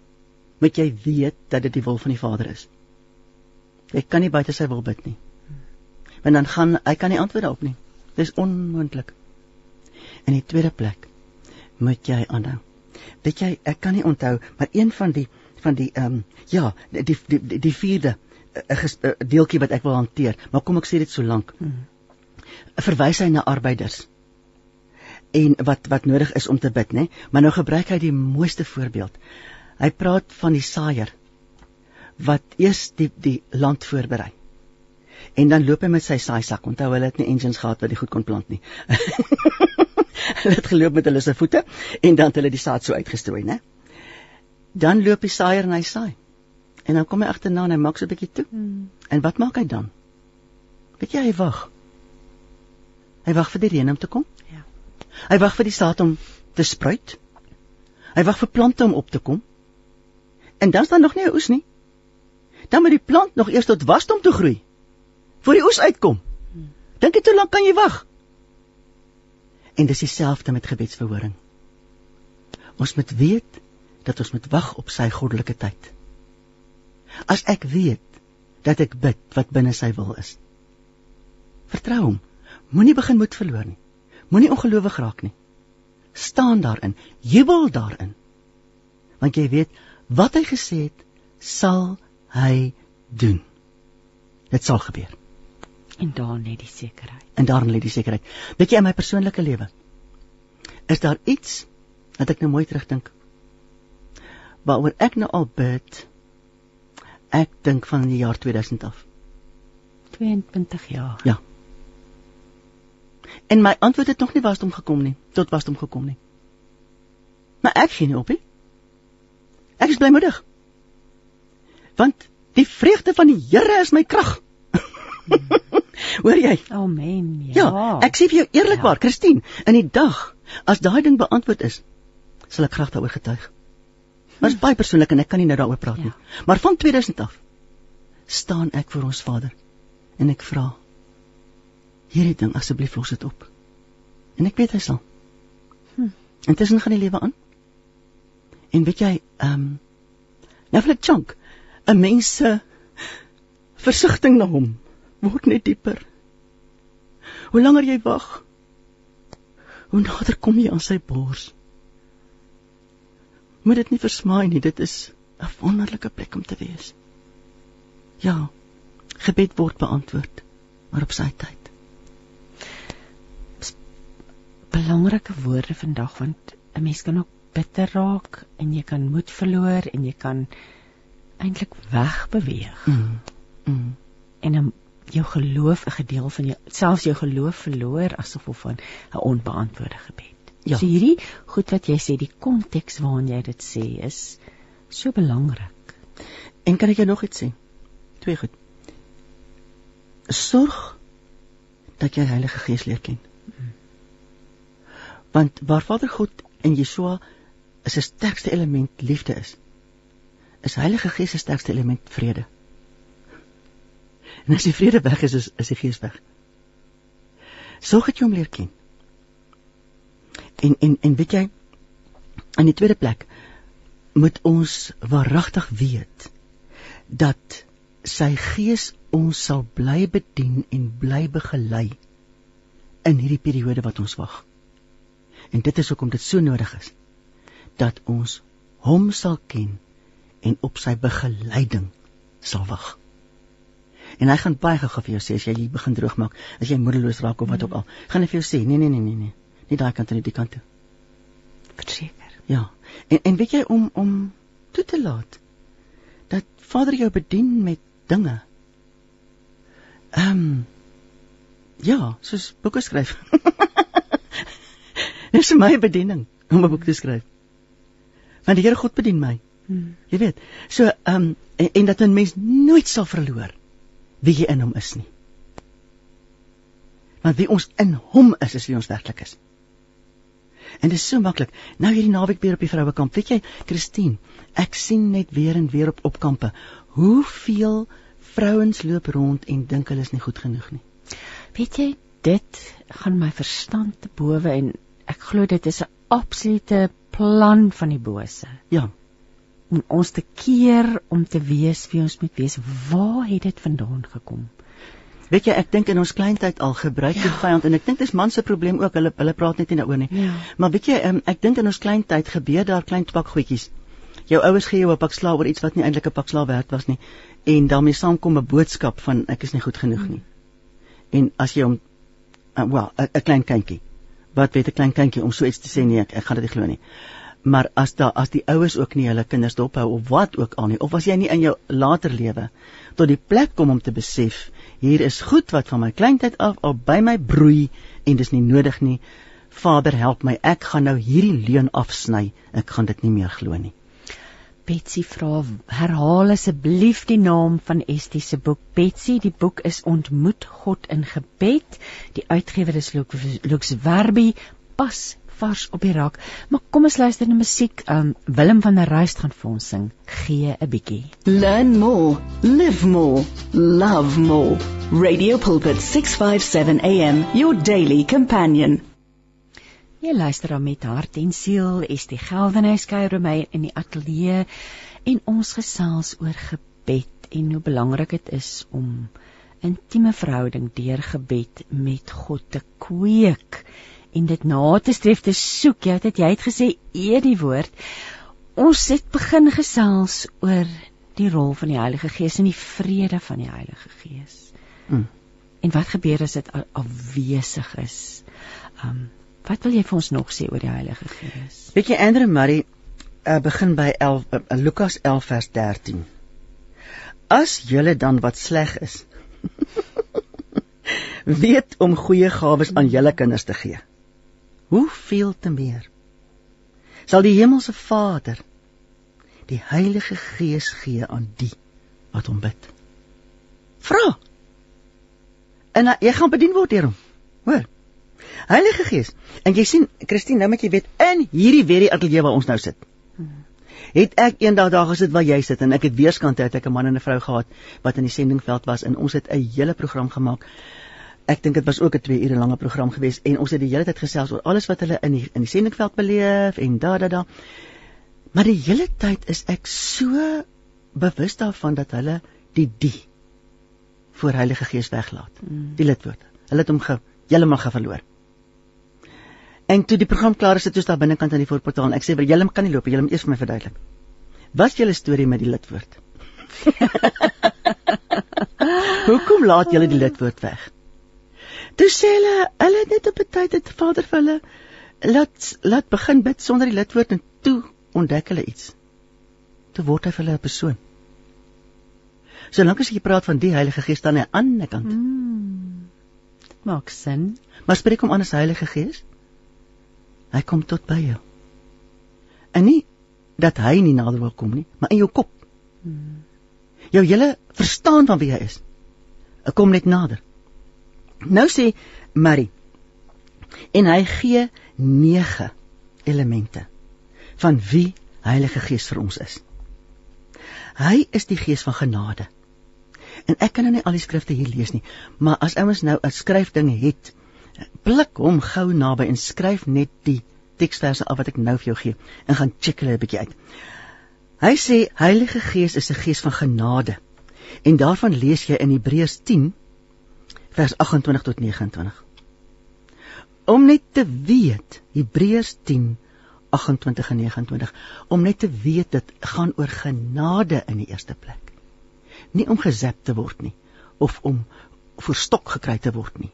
S3: moet jy weet dat dit die wil van die Vader is. Hy kan nie buite sy wil bid nie. Want dan gaan hy kan nie antwoord daarop nie. Dis onmoontlik. In die tweede plek moet jy aanhou. Weet jy, ek kan nie onthou, maar een van die van die ehm um, ja, die die die, die vierde 'n uh, uh, deeltjie wat ek wil hanteer, maar kom ek sê dit so lank. Hmm. Verwys hy na arbeiders en wat wat nodig is om te bid, nê? Maar nou gebruik hy die mooiste voorbeeld. Hy praat van die saaier wat eers die die land voorberei. En dan loop hy met sy saaisak. Onthou hulle het nie engines gehad wat die goed kon plant nie. hulle het geloop met hulle se voete en dan het hulle die saad so uitgestrooi, né? Dan loop die saaier en hy saai. En dan kom hy agterna en hy maak so 'n bietjie toe. Hmm. En wat maak hy dan? Weet jy hy wag. Hy wag vir die reën om te kom. Ja. Hy wag vir die saad om te spruit. Hy wag vir plante om op te kom. En dan staan nog nie 'n oes nie. Dan moet die plant nog eers tot wasdom toe groei voor die oes uitkom. Dink jy hoe lank kan jy wag? En dis dieselfde met gebedsverhoring. Ons moet weet dat ons moet wag op sy goddelike tyd. As ek weet dat ek bid wat binne sy wil is. Vertrou hom. Moenie begin moed verloor nie. Moenie ongelowig raak nie. Staan daarin, jubel daarin. Want jy weet wat hy gesê het, sal hy doen. Dit sal gebeur.
S2: En daar lê die sekerheid.
S3: En daar lê die sekerheid. Weet jy in my persoonlike lewe is daar iets wat ek nou mooi terugdink. Waaroor ek nou al bid. Ek dink van die jaar 2000 af.
S2: 22 jaar.
S3: Ja. En my antwoord het nog nie wasdom gekom nie, tot wasdom gekom nie. Maar ek gee nie op nie. Ek is blymoedig. Want die vreugde van die Here is my krag. Hoor jy?
S2: Amen.
S3: Ja. ja, ek sê vir jou eerlikwaar, ja. Christine, in die dag as daai ding beantwoord is, sal ek graag daaroor getuig. Maar dit is baie persoonlik en ek kan nie nou daaroor praat ja. nie. Maar van 2000 af staan ek voor ons Vader en ek vra hierdie ding asseblief los dit op. En ek weet hy sal. Hm. Intussen gaan die lewe aan. En weet jy, ehm um, nou vir 'n chunk, 'n mens se versigtiging na hom word net dieper. Hoe langer jy wag, hoe nader kom jy aan sy bors. Moet dit nie versmaai nie, dit is 'n wonderlike plek om te wees. Ja, gebed word beantwoord, maar op sy tyd.
S2: Belangrike woorde vandag want 'n mens kan ook bitter raak en jy kan moed verloor en jy kan eintlik wegbeweeg. Mm. Mm. En dan jou geloof 'n gedeel van jou selfs jou geloof verloor as gevolg van 'n onbeantwoorde gebed. Ja. So hierdie goed wat jy sê, die konteks waarin jy dit sê is so belangrik.
S3: En kan ek jou nog iets sê? Twee goed. Sorg dat jy Heilige Gees leer ken. Hmm. Want waar Vader God en Yeshua is 'n sterkste element liefde is, is Heilige Gees se sterkste element vrede. En as die vrede weg is, is, is die gees weg. Sorg dat jy hom leer ken. En en en weet jy, in die tweede plek moet ons waaragtig weet dat sy gees ons sal bly bedien en bly begelei in hierdie periode wat ons wag. En dit is hoekom dit so nodig is dat ons hom sal ken en op sy begeleiding sal wag. En hy gaan baie gou vir jou sê as jy begin droog maak, as jy moedeloos raak of wat ook al, gaan hy vir jou sê, nee nee nee nee nee, nie daai kant en nie die kant toe.
S2: Verseker.
S3: Ja. En en weet jy om om toe te laat dat Vader jou bedien met dinge. Ehm um, ja, soos boeke skryf. Dis my bediening om 'n boek te skryf. Want die Here God bedien my. Hmm. Jy weet. So ehm um, en, en dat 'n mens nooit sal verloor wie jy in hom is nie. Want wie ons in hom is, is wie ons werklik is. En dit is so maklik. Nou hierdie naweek weer op die vrouekamp. Weet jy, Christine, ek sien net weer en weer op opkampe hoeveel vrouens loop rond en dink hulle is nie goed genoeg nie.
S2: Weet jy, dit gaan my verstand te bowe en ek glo dit is 'n absolute plan van die bose.
S3: Ja
S2: om ons te keer om te wees wie ons moet wees. Waar het dit vandaan gekom?
S3: Weet jy, ek dink in ons kleintyd al gebruik die ja. vyand en ek dink dis man se probleem ook. Hulle hulle praat net nie daaroor nie. Ja. Maar weet jy, um, ek dink in ons kleintyd gebeur daar klein pakgoedjies. Jou ouers gee jou 'n pak slaag oor iets wat nie eintlik 'n pak slaag werd was nie en daarmee saamkom 'n boodskap van ek is nie goed genoeg nie. Hmm. En as jy hom uh, wel 'n klein kindjie wat weet 'n klein kindjie om so iets te sê nee, ek, ek gaan dit nie glo nie. Maar as daar as die ouers ook nie hulle kinders dophou of wat ook al nie of as jy nie in jou later lewe tot die plek kom om te besef hier is goed wat van my kleintyd af al by my broei en dis nie nodig nie. Vader help my, ek gaan nou hierdie leuen afsny. Ek gaan dit nie meer glo nie.
S2: Betsy vra herhaal asseblief die naam van Estie se boek. Betsy, die boek is Ontmoet God in gebed. Die uitgewer is Lux Werby. Pas vars op die rak. Maar kom ons luister na musiek. Um Willem van der Rust gaan vir ons sing. Gee 'n bietjie.
S4: Learn more, live more, love more. Radio Pulpit 657 AM, your daily companion.
S2: Jy luister dan met hart en siel, is die Geldenhuis kuier by my in die ateljee en ons gesels oor gebed en hoe belangrik dit is om intieme verhouding deur gebed met God te kweek en dit na te streef te soek. Jy het jy het gesê eer die woord. Ons het begin gesels oor die rol van die Heilige Gees en die vrede van die Heilige Gees. Mm. En wat gebeur as dit afwesig is? Um Wat wil jy vir ons nog sê oor die Heilige Gees?
S3: Weet jy Andre Marie uh, begin by 11 uh, uh, Lukas 11 vers 13. As julle dan wat sleg is weet om goeie gawes aan julle kinders te gee. Hoeveel te meer sal die hemelse Vader die Heilige Gees gee aan die wat hom bid. Vra. En uh, jy gaan bedien word deur hom. Hoor. Heilige Gees. En jy sien, Christine, nou moet jy weet in hierdie weer die ateljee waar ons nou sit. Het ek eendag daar gesit waar jy sit en ek het weerskant het ek 'n man en 'n vrou gehad wat in die sendingveld was en ons het 'n hele program gemaak. Ek dink dit was ook 'n 2 ure lange program geweest en ons het die hele tyd gesels oor alles wat hulle in die in die sendingveld beleef en da da da. Maar die hele tyd is ek so bewus daarvan dat hulle die die voor Heilige Gees weglaat. Hmm. Die lidwoord. Hulle het hom ge heeltemal geverloor. En toe die program klaar is, het ons daar binnekant aan die voorportaal en ek sê vir julle kan nie loop, julle moet eers vir my verduidelik. Wat is julle storie met die lidwoord? Hoekom laat julle die lidwoord weg? Toe sê hulle, hulle het net op 'n tyd het Vader vir hulle laat laat begin bid sonder die lidwoord en toe ontdek hulle iets. Toe word hy vir hulle 'n persoon. Solank as jy praat van die Heilige Gees dan aan die ander kant. Hmm,
S2: dit maak sin.
S3: Maar spreek hom aan as Heilige Gees? Hy kom tot by jou. En nie dat hy nie nader wil kom nie, maar in jou kop. Hmm. Jou hele verstaan van wie hy is. Hy kom net nader. Nou sê Marie en hy gee 9 elemente van wie Heilige Gees vir ons is. Hy is die Gees van genade. En ek kan nou nie al die skrifte hier lees nie, maar as ouens nou 'n skryfding het blik hom gou naby en skryf net die teksverse af wat ek nou vir jou gee en gaan check hulle 'n bietjie uit. Hy sê Heilige Gees is 'n gees van genade. En daarvan lees jy in Hebreërs 10 vers 28 tot 29. Om net te weet, Hebreërs 10 28 en 29, om net te weet dit gaan oor genade in die eerste plek. Nie om gesep te word nie of om verstok gekry te word nie.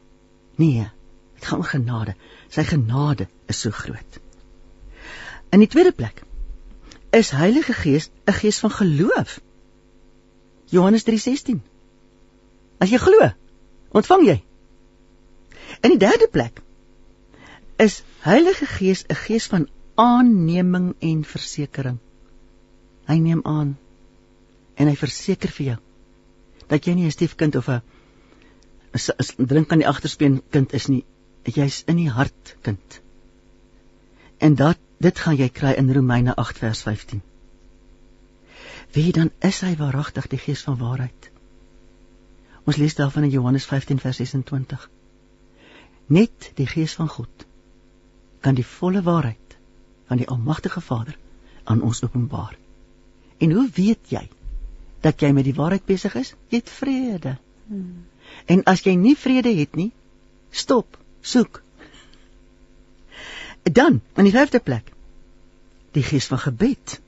S3: Nee, Gaan oor genade. Sy genade is so groot. In die tweede plek is Heilige Gees 'n gees van geloof. Johannes 3:16. As jy glo, ontvang jy. In die derde plek is Heilige Gees 'n gees van aanneming en versekering. Hy neem aan en hy verseker vir jou dat jy nie 'n stiefkind of 'n drink aan die agterspeen kind is nie jy's in die hart kind. En dat dit gaan jy kry in Romeine 8 vers 15. Wie dan is hy waaragtig die gees van waarheid? Ons lees daarvan in Johannes 15 vers 26. Net die gees van God kan die volle waarheid van die almagtige Vader aan ons openbaar. En hoe weet jy dat jy met die waarheid besig is? Jy het vrede. Hmm. En as jy nie vrede het nie, stop soek. Dan, in die vyfde plek, die gees van gebed.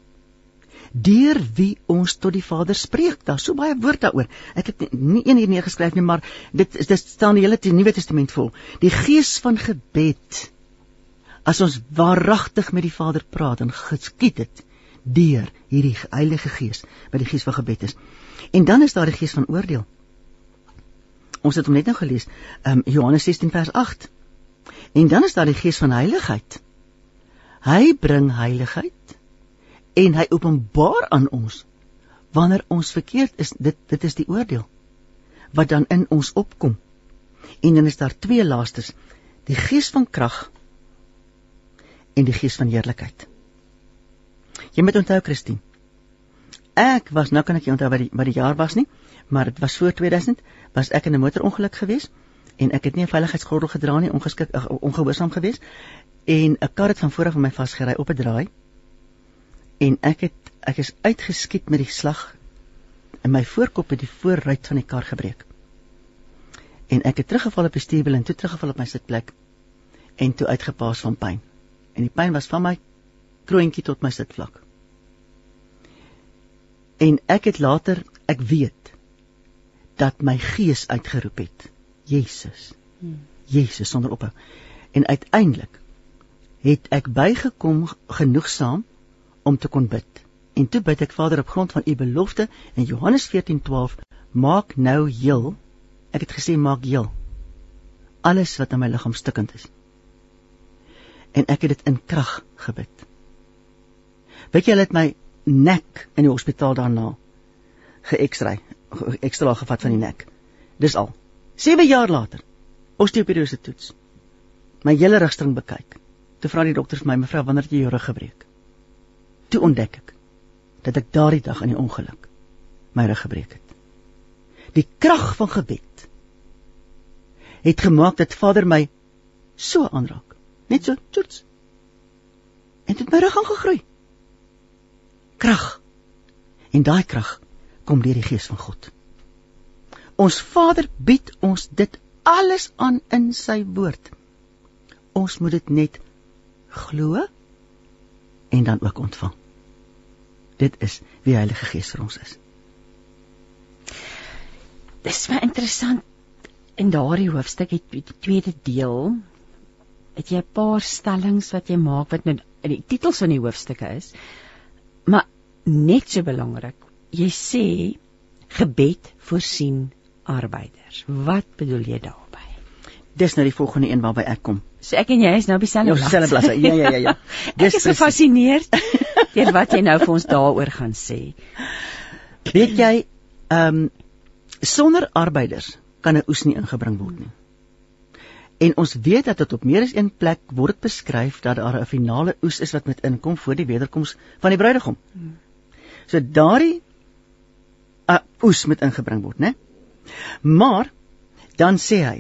S3: Deur wie ons tot die Vader spreek. Daar's so baie woord daaroor. Ek het nie een hier neergeskryf nie, maar dit dit staan die hele Nuwe Testament vol. Die gees van gebed As ons waaragtig met die Vader praat en geskied dit deur hierdie Heilige Gees, wat die Gees van gebed is. En dan is daar die Gees van oordeel. Ons het hom net nou gelees, um, Johannes 16 vers 8. En dan is daar die Gees van heiligheid. Hy bring heiligheid en hy openbaar aan ons wanneer ons verkeerd is. Dit dit is die oordeel wat dan in ons opkom. En dan is daar twee laastes: die gees van krag en die gees van heerlikheid. Jy moet onthou, Christine. Ek was nou kan ek nie onthou wat die wat die jaar was nie, maar dit was voor 2000, was ek in 'n motorongeluk gewees en ek het nie 'n veiligheidsgordel gedra nie, ongeskik ongehoorsaam gewees en 'n kar het van voor af my vasgery op 'n draai en ek het ek is uitgeskiet met die slag en my voorkop het die voorruit van die kar gebreek. En ek het teruggeval op die stuurwiel en toe teruggeval op my sitplek en toe uitgepaas van pyn. En die pyn was van my kroontjie tot my sitvlak. En ek het later, ek weet dat my gees uitgeroep het. Jesus. Jesus sonder ophou. En uiteindelik het ek bygekom genoegsaam om te kon bid. En toe bid ek Vader op grond van u belofte in Johannes 14:12 maak nou heel. Ek het gesê maak heel alles wat in my liggaam stikkend is. En ek het dit in krag gebid. Weet jy hulle het my nek in die hospitaal daarna geëkstry, ekstra gevat van die nek. Dis al. 7 jaar later. Osteoporoose toets. My hele rugstring bekyk. Toe vra die dokter vir my, "Mevrou, wanneer het jy jou rug gebreek?" Toe ontdek ek dat ek daardie dag in die ongeluk my rug gebreek het. Die krag van gebed het gemaak dat Vader my so aanraak, net so toets. En dit my rug aangegroei. Krag. En daai krag kom deur die Gees van God. Ons Vader bied ons dit alles aan in sy woord. Ons moet dit net glo en dan ook ontvang. Dit is wie Heilige Gees vir ons is.
S2: Dis baie interessant in daardie hoofstuk het die tweede deel het jy 'n paar stellings wat jy maak wat nou in die titels van die hoofstukke is. Maar net so belangrik, jy sê gebed voorsien arbeiders. Wat bedoel jy daarmee?
S3: Dis nou die volgende een waarby ek kom.
S2: So ek en jy is nou op dieselfde
S3: bladsy. Dieselfde bladsy. Ja ja ja ja.
S2: Dis ek is gefassineerd deur wat jy nou vir ons daaroor gaan sê.
S3: Weet jy, ehm um, sonder arbeiders kan 'n oes nie ingebring word nie. En ons weet dat dit op meer as een plek word beskryf dat daar 'n finale oes is wat moet inkom voor die wederkoms van die bruidegom. So daardie uh, oes moet ingebring word, né? Maar dan sê hy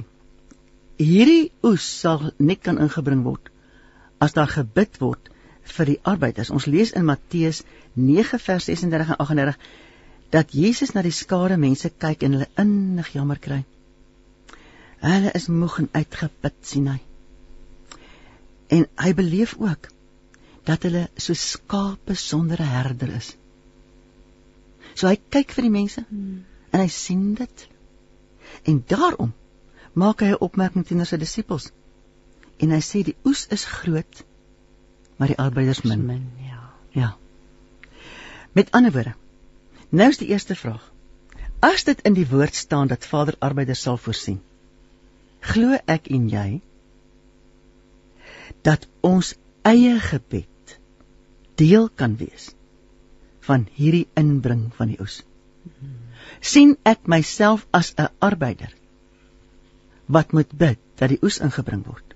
S3: hierdie oes sal net kan ingebring word as daar gebid word vir die arbeiders. Ons lees in Matteus 9 vers 36 en 38 dat Jesus na die skare mense kyk en hulle innig jammer kry. Hulle is moeg en uitgeput sien hy. En hy beleef ook dat hulle so skape sonder 'n herder is. So hy kyk vir die mense hmm. en hy sien dit. En daarom maak hy 'n opmerking teenoor sy disippels. En hy sê die oes is groot, maar die arbeiders min. min ja. Ja. Met ander woorde, nou is die eerste vraag. As dit in die woord staan dat Vader arbeiders sal voorsien, glo ek en jy dat ons eie gebed deel kan wees van hierdie inbring van die oes. sien ek myself as 'n arbeider wat moet bid dat die oes ingebring word.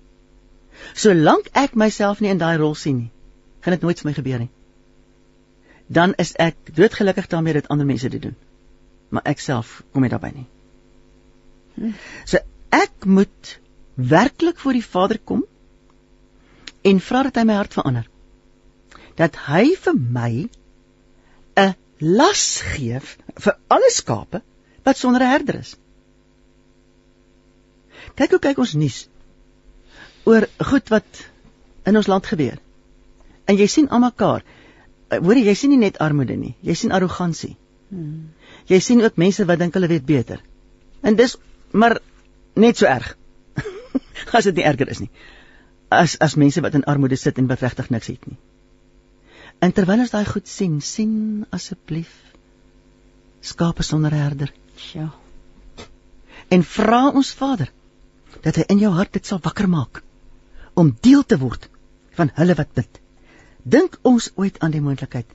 S3: Solank ek myself nie in daai rol sien nie, gaan dit nooit vir my gebeur nie. Dan is ek doodgelukkig daarmee dat ander mense dit doen. Maar ek self kom nie daarbey nie. So ek moet werklik voor die Vader kom en vra dat hy my hart verander. Dat hy vir my las gee vir alle skape wat sonder 'n herder is. Kyk hoe kyk ons nuus oor goed wat in ons land gebeur. En jy sien almekaar. Eh, hoor jy, jy sien nie net armoede nie, jy sien arrogansie. Hmm. Jy sien ook mense wat dink hulle weet beter. En dis maar net so erg. As dit nie erger is nie. as as mense wat in armoede sit en regtig niks het nie. En terwyl ons daai goed sien, sien asseblief skape sonder herder.
S2: Ja.
S3: En vra ons Vader dat hy in jou hart dit sal wakker maak om deel te word van hulle wat bid. Dink ons ooit aan die moontlikheid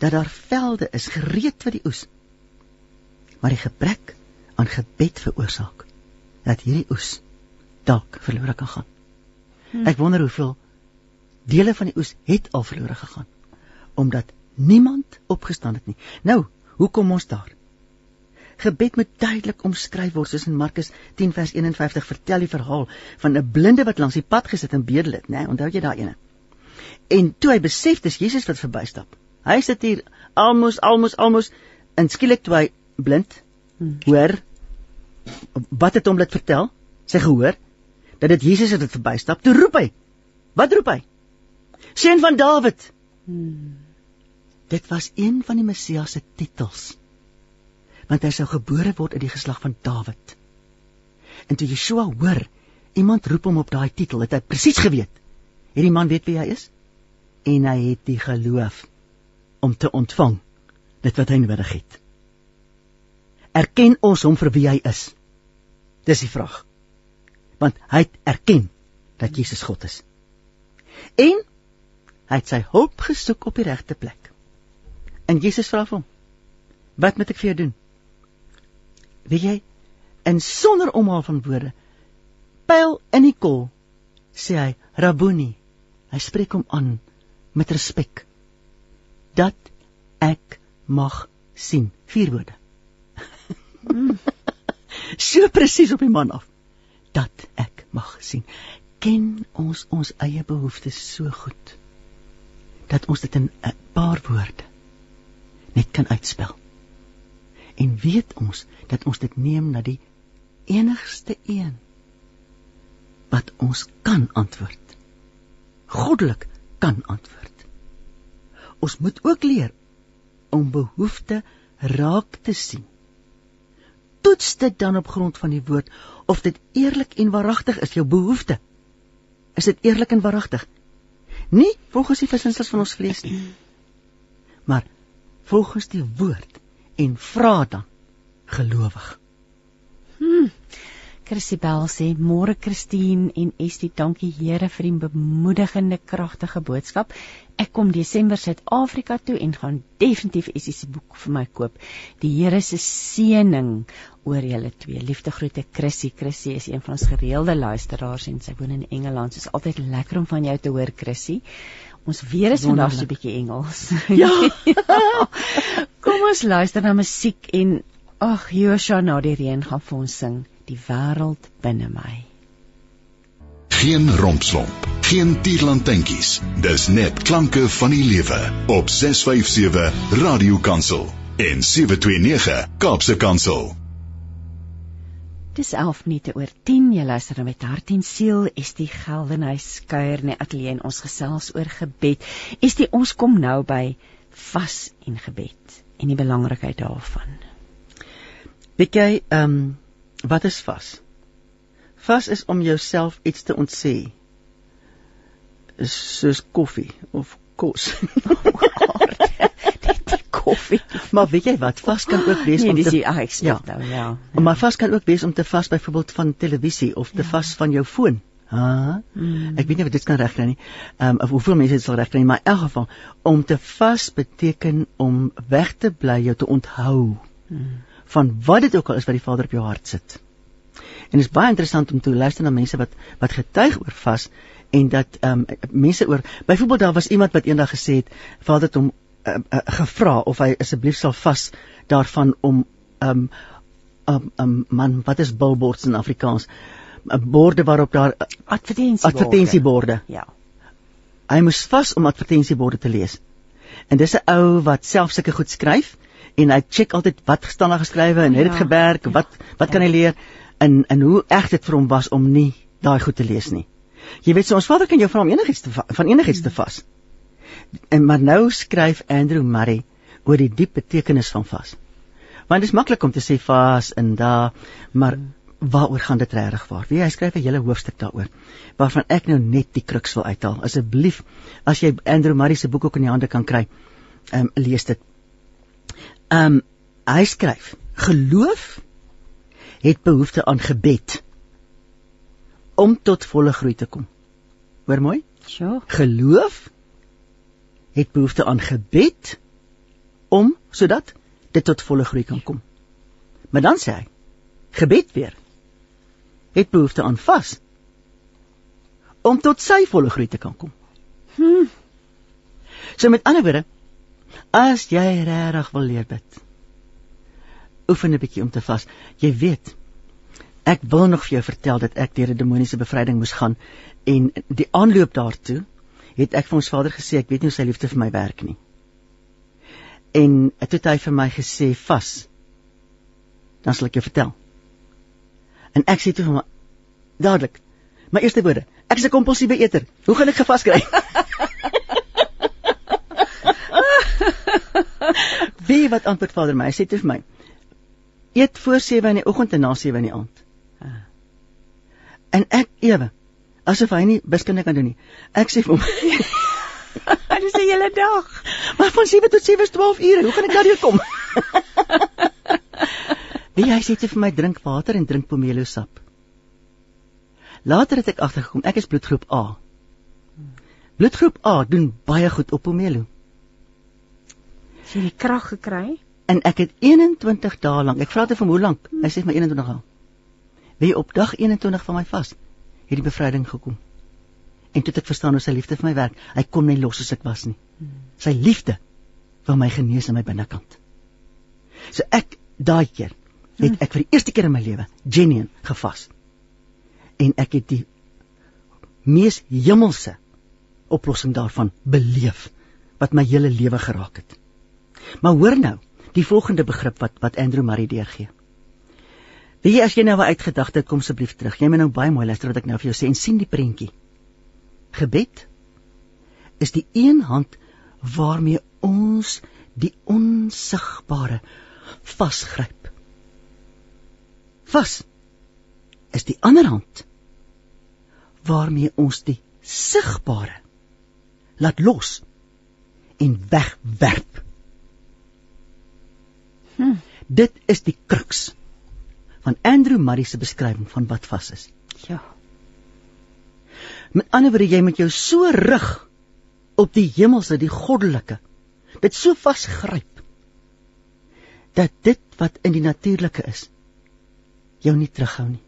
S3: dat daar velde is gereed vir die oes. Maar die gebrek aan gebed veroorsaak dat hierdie oes dalk verlore kan gaan. Hmm. Ek wonder hoeveel dele van die oes het al verlore gegaan omdat niemand opgestaan het nie. Nou, hoe kom ons daar? Gebed moet duidelik omskryf word soos in Markus 10 vers 51 vertel die verhaal van 'n blinde wat langs die pad gesit en bedel het, né? Onthou jy daai ene? En toe hy besef dis Jesus wat verbystap. Hy sit hier almos almos almos en skielik toe hy blind hmm. hoor wat het hom laat vertel? Sy gehoor dat dit Jesus het wat verbystap. Toe roep hy. Wat roep hy? Seun van Dawid. Hmm. Dit was een van die Messias se titels. Want hy sou gebore word uit die geslag van Dawid. En toe Yeshua hoor iemand roep hom op daai titel, het hy presies geweet. Hierdie man weet wie hy is en hy het die geloof om te ontvang dit wat hy nodig het. Erken ons hom vir wie hy is? Dis die vraag want hy het erken dat Jesus God is. En hy het sy hulp gesoek op die regte plek. En Jesus vra hom: "Wat moet ek vir jou doen?" Weet jy, en sonder omhaal van woorde, pyl in die kol, sê hy: "Rabboni." Hy spreek hom aan met respek. Dat ek mag sien. Vier woorde. So presies op die man af dat ek mag sien. Ken ons ons eie behoeftes so goed dat ons dit in 'n paar woorde net kan uitspel. En weet ons dat ons dit neem na die enigste een wat ons kan antwoord. Goddelik kan antwoord. Ons moet ook leer om behoeftes raak te sien toets dit dan op grond van die woord of dit eerlik en waaragtig is jou behoefte. Is dit eerlik en waaragtig? Nie volgens die versinsels van ons vlees nie. Maar volgens die woord en vra dan gelowig.
S2: Hmm. Christibel sê môre Christine en Estie, dankie Here vir die bemoedigende kragtige boodskap. Ek kom Desember Suid-Afrika toe en gaan definitief Estie se boek vir my koop. Die Here se seëning oor julle twee. Liefde groete Chrissy. Chrissy is een van ons gereelde luisteraars en sy woon in Engeland. Is altyd lekker om van jou te hoor Chrissy. Ons weer is vandag so 'n bietjie Engels.
S3: Ja.
S2: kom ons luister na musiek en ag Joshua na die reën gaan vir ons sing die wêreld binne my.
S1: Geen rompslomp, geen tierlantentjies. Dis net klanke van die lewe op 657 Radio Kansel en 729 Kaapse Kansel.
S2: Dis 11 minute oor 10. Jy luister nou met hart en siel. Is die Geldenhuis kuier net ateljee en ons gesels oor gebed. Is die ons kom nou by vas en gebed en die belangrikheid daarvan.
S3: Weet jy, ehm um, Wat is vas? Vas is om jouself iets te ontsê. Soos koffie of kos.
S2: Dit koffie.
S3: Maar weet jy wat? Vas kan ook wees
S2: nee,
S3: om
S2: te Ja, ek snap ja. nou, ja.
S3: ja. Maar vas kan ook wees om te vas byvoorbeeld van televisie of te ja. vas van jou foon. Ha? Hmm. Ek weet nie wat dit kan regkry nie. Ehm um, of hoeveel mense dit sal regkry, maar in elk geval om te vas beteken om weg te bly, jou te onthou. Hmm van wat dit ook al is wat die Vader op jou hart sit. En dit is baie interessant om te luister na mense wat wat getuig oor vas en dat ehm um, mense oor byvoorbeeld daar was iemand wat eendag gesê het Vader het hom uh, uh, gevra of hy asseblief sal vas daarvan om ehm um, um, um, man wat is billboards in Afrikaans? 'n borde waarop daar
S2: advertensieborde
S3: advertensieborde
S2: ja.
S3: Hy moes vas om advertensieborde te lees. En dis 'n ou wat self sulke goed skryf en hy check altyd wat gestaan daar geskrywe en het dit ja. gewerk, wat wat ja. kan hy leer en en hoe erg dit vir hom was om nie daai goed te lees nie. Jy weet so ons vader kan jou vra om enigiets te van enigiets te vas. En maar nou skryf Andrew Murray oor die diep betekenis van vas. Want dit is maklik om te sê vas en da, maar waaroor gaan dit regtig waar? Wie hy skryf 'n hele hoofstuk daaroor waarvan ek nou net die kruks wil uithaal. Asseblief, as jy Andrew Murray se boek ook in die hande kan kry, ehm um, lees dit. Ehm um, hy skryf: Geloof het behoefte aan gebed om tot volle groei te kom. Hoor mooi?
S2: Ja.
S3: Geloof het behoefte aan gebed om sodat dit tot volle groei kan kom. Maar dan sê hy, gebed weer het behoefte aan vas om tot sy volle groei te kan kom. Hm. So met ander woorde, as jy regtig wil leer bid, oefen 'n bietjie om te vas. Jy weet, ek wil nog vir jou vertel dat ek deur 'n demoniese bevryding moes gaan en die aanloop daartoe het ek vir ons Vader gesê ek weet nie hoe sy liefde vir my werk nie. En toe het hy vir my gesê vas. Dan sal ek jou vertel. En ek sê toe vir my dadelik. My eerste woorde. Ek is 'n kompulsiewe eter. Hoe gaan ek gevas kry? Wie wat antwoord Vader my? Hy sê vir my: Eet voor 7 in die oggend en na 7 in die aand. Ah. En ek ewe asof hy nie wiskunde kan doen nie. Ek sê vir hom:
S2: is 'n hele dag.
S3: Maar van 7 tot 7 is 12 ure. Hoe gaan ek daardeur kom? Wie hy sê vir my drink water en drink pomelo sap. Later het ek agtergekom ek is bloedgroep A. Bloedgroep A doen baie goed op pomelo.
S2: Sy het krag gekry
S3: en ek het 21 dae lank. Ek vra dit vir hoe lank? Hy sê my 21 dae. Wie op dag 21 van my vas het die bevryding gekom. En toe het ek verstaan hoe sy liefde vir my werk. Hy kom nie los as ek was nie. Sy liefde wil my genees in my binnekant. So ek daai keer het ek vir die eerste keer in my lewe genuine gevas. En ek het die mees hemelse oplossing daarvan beleef wat my hele lewe geraak het. Maar hoor nou, die volgende begrip wat wat Andrew Murray deurgee. Wie as jy nou 'n uitgedagte kom asseblief terug. Jy moet nou baie mooi luister wat ek nou vir jou sê en sien die prentjie. Gebed is die een hand waarmee ons die onsigbare vasgryp vas is die ander hand waarmee ons die sigbare laat los en wegwerp. Hm. Dit is die kruks van Andrew Murray se beskrywing van wat vas is.
S2: Ja.
S3: Met ander woorde jy met jou so rig op die hemelse, die goddelike, dit so vasgryp dat dit wat in die natuurlike is jou nie terughou nie.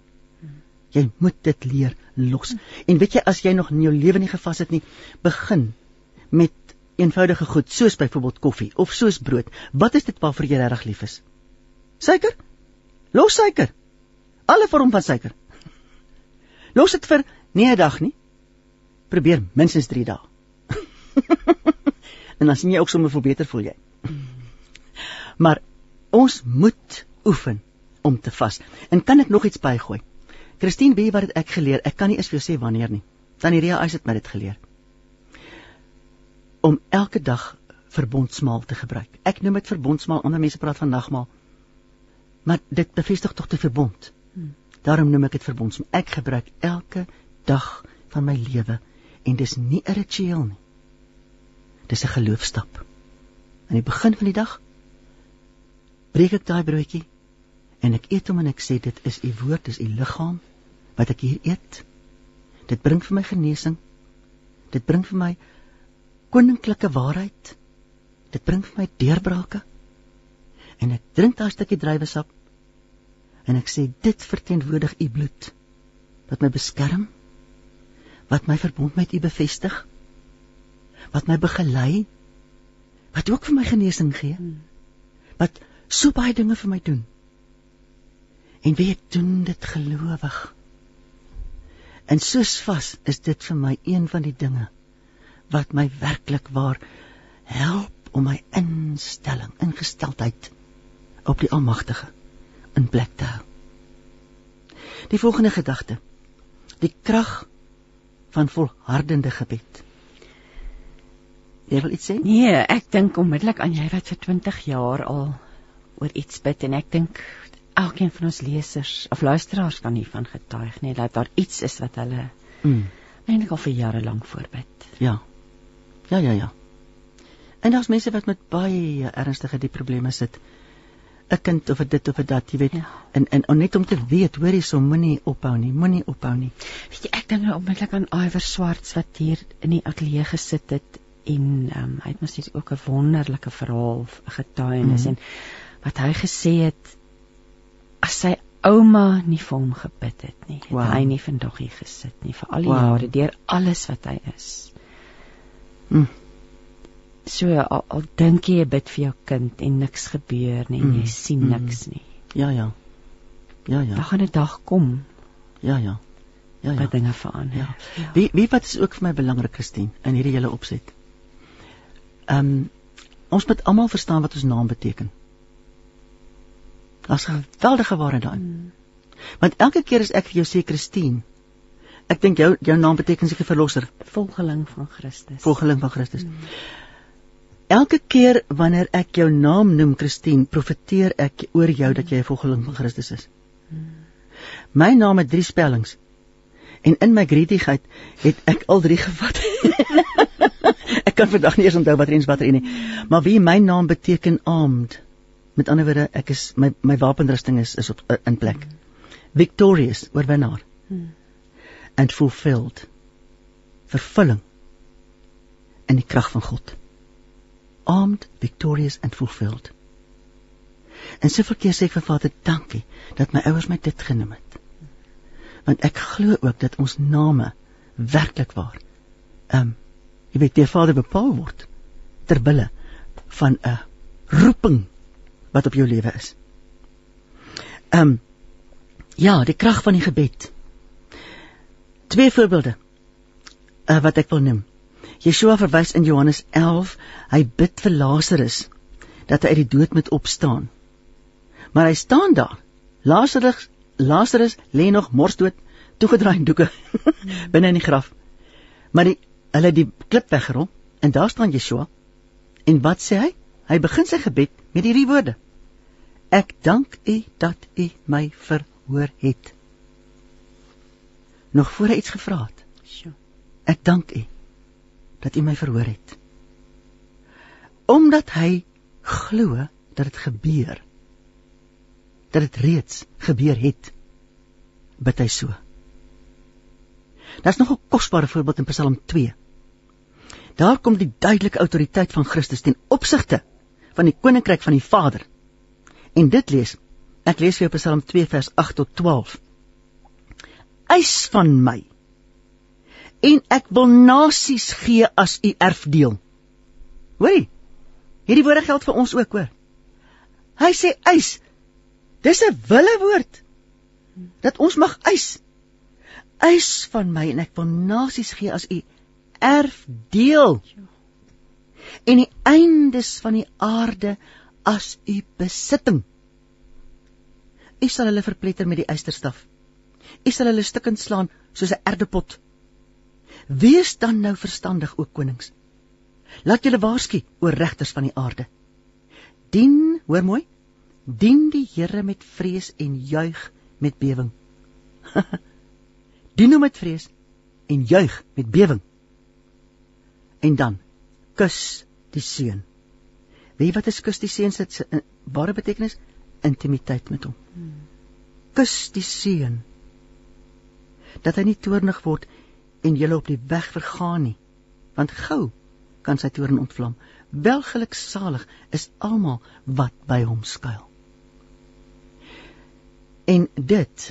S3: Jy moet dit leer los. En weet jy as jy nog in jou lewe nie gevas het nie, begin met eenvoudige goed soos byvoorbeeld koffie of soos brood. Wat is dit waarvoor jy regtig lief is? Suiker? Los suiker. Alle vorm van suiker. Los dit vir nie 'n dag nie. Probeer minstens 3 dae. en dan sien jy ook sommer veel beter voel jy. maar ons moet oefen om te vas. En kan ek nog iets bygooi? Christine, weet jy wat ek geleer? Ek kan nie eens vir jou sê wanneer nie. Tannie Ria het my dit geleer. Om elke dag verbondsmaal te gebruik. Ek noem dit verbondsmaal, ander mense praat van nagmaal. Maar dit bevestig tog die verbond. Daarom noem ek dit verbondsmaal. Ek gebruik elke dag van my lewe en dis nie 'n ritueel nie. Dis 'n geloofstap. Aan die begin van die dag breek ek daai broodjie en ek eet hom en ek sê dit is u woord, dis u liggaam wat ek hier eet. Dit bring vir my genesing. Dit bring vir my koninklike waarheid. Dit bring vir my deurbrake. En ek drink daai stukkie druiwesap en ek sê dit verteenwoordig u bloed wat my beskerm, wat my verbond met u bevestig, wat my begelei, wat ook vir my genesing gee, wat so baie dinge vir my doen en wie doen dit gelowig. En soos vas is dit vir my een van die dinge wat my werklik waar help om my instelling, ingesteldheid op die Almagtige in plek te hou. Die volgende gedagte. Die krag van volhardende gebed. Jy wil iets sê?
S2: Nee, ek dink onmiddellik aan jy wat vir 20 jaar al oor iets bid en ek dink elkeen van ons lesers of luisteraars kan hiervan getuig nie dat daar iets is wat hulle mm. eintlik al vir jare lank voorbid.
S3: Ja. Ja, ja, ja. En daar's mense wat met baie ernstige die probleme sit. 'n Kind of dit of dat, jy weet. Ja. En en net om te weet, hoor jy, so moenie ophou nie, moenie ophou nie.
S2: Weet jy, ek dink nou onmiddellik aan Iwer Swarts wat hier in die ateljee gesit het en ehm um, hy het mos ook 'n wonderlike verhaal getuienis mm en wat hy gesê het as sy ouma nie vir hom gebid het nie, het wow. hy nie vandag hier gesit nie vir al die wow. jare deur alles wat hy is. Mm. So al, al dink jy jy bid vir jou kind en niks gebeur nie, mm. jy sien mm. niks nie.
S3: Ja ja. Ja ja.
S2: Dan gaan 'n dag kom.
S3: Ja ja. Ja ja.
S2: Wat dinge verander. Ja.
S3: ja. Wie wie wat is ook vir my belangrik, Christine, in hierdie hele opset? Ehm um, ons moet almal verstaan wat ons naam beteken. Daar's 'n geweldige waarheid daarin. Hmm. Want elke keer as ek vir jou sê Christine, ek dink jou jou naam beteken seker verlosser,
S2: volgeling van Christus.
S3: Volgeling van Christus. Hmm. Elke keer wanneer ek jou naam noem Christine, profeteer ek oor jou dat jy 'n volgeling van Christus is. Hmm. My naam het drie spellings. En in my greetigheid het ek al drie gevat. ek kan vandag nie eens onthou wat eens watter een nie. Maar wie my naam beteken armed. Met ander woorde, ek is my my wapenrusting is is op uh, in plek. Victorious, oorwinnaar. Hmm. And fulfilled. Vervulling in die krag van God. Armed, victorious and fulfilled. En soveel keer sê ek vir Vader, dankie dat my ouers my dit genoem het. Want ek glo ook dat ons name werklik waar ehm um, jy weet deur Vader bepaal word ter wille van 'n roeping wat op jou lewe is. Ehm um, ja, die krag van die gebed. Twee voorbeelde uh, wat ek wil noem. Yeshua verwys in Johannes 11, hy bid vir Lazarus dat hy uit die dood moet opstaan. Maar hy staan daar. Lazarus Lazarus lê nog morsdood, toegedraai in doeke binne in die graf. Maar die hulle die klip weggerol en daar staan Yeshua. En wat sê hy? Hy begin sy gebed met hierdie woorde: Ek dank U dat U my verhoor het. Nog voor hy iets gevra het. Ek dank U dat U my verhoor het. Omdat hy glo dat dit gebeur. Dat dit reeds gebeur het. Bid hy so. Daar's nog 'n kosbare voorbeeld in Psalm 2. Daar kom die duidelike autoriteit van Christus ten opsigte van die koninkryk van die Vader. En dit lees, ek lees vir jou Psalm 2 vers 8 tot 12. Eis van my en ek wil nasies gee as u erfdeel. Hoorie. Hierdie woorde geld vir ons ook, hoor. Hy sê eis. Dis 'n wille woord. Dat ons mag eis. Eis van my en ek wil nasies gee as u erfdeel en die eindes van die aarde as u besitting. U sal hulle verpletter met die eysterstaf. U sal hulle stukkend slaan soos 'n erdepot. Wees dan nou verstandig, o konings. Laat julle waarsku oor regters van die aarde. Dien, hoor mooi, dien die Here met vrees en juig met bewering. dien hom met vrees en juig met bewering en dan kus die seun. Weet jy wat 'n kus die seun se ware betekenis? Intimiteit met hom. Kus die seun. Dat hy nie toornig word en julle op die weg vergaan nie. Want gou kan sy toorn ontvlam. Welgeluksalig is almal wat by hom skuil. En dit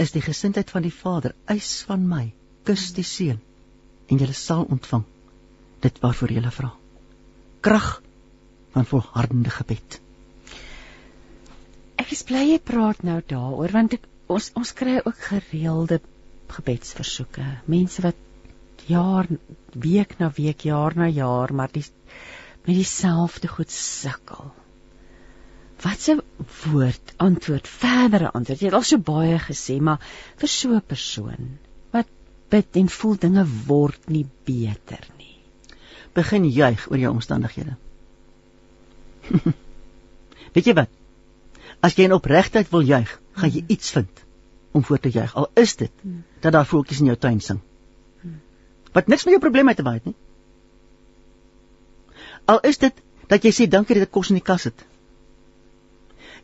S3: is die gesindheid van die Vader, eis van my, kus die seun en jy sal ontvang dit waarvoor jy vra. Krag van volhardende gebed.
S2: Ek is bly jy praat nou daaroor want ek, ons ons kry ook gereelde gebedsversoeke. Mense wat jaar week na week, jaar na jaar maar die met dieselfde goed sukkel. Wat se woord antwoord verdere antwoord. Jy het al so baie gesê, maar vir so 'n persoon wat bid en voel dinge word nie beter nie
S3: begin juig oor jou omstandighede. Weet jy wat? As jy in opregtheid wil juig, gaan jy iets vind om voor te juig. Al is dit dat daar voeltjies in jou tuin sing. Wat niks met jou probleem uit te waai nie. Al is dit dat jy sê dankie dat ek kos in die kas het.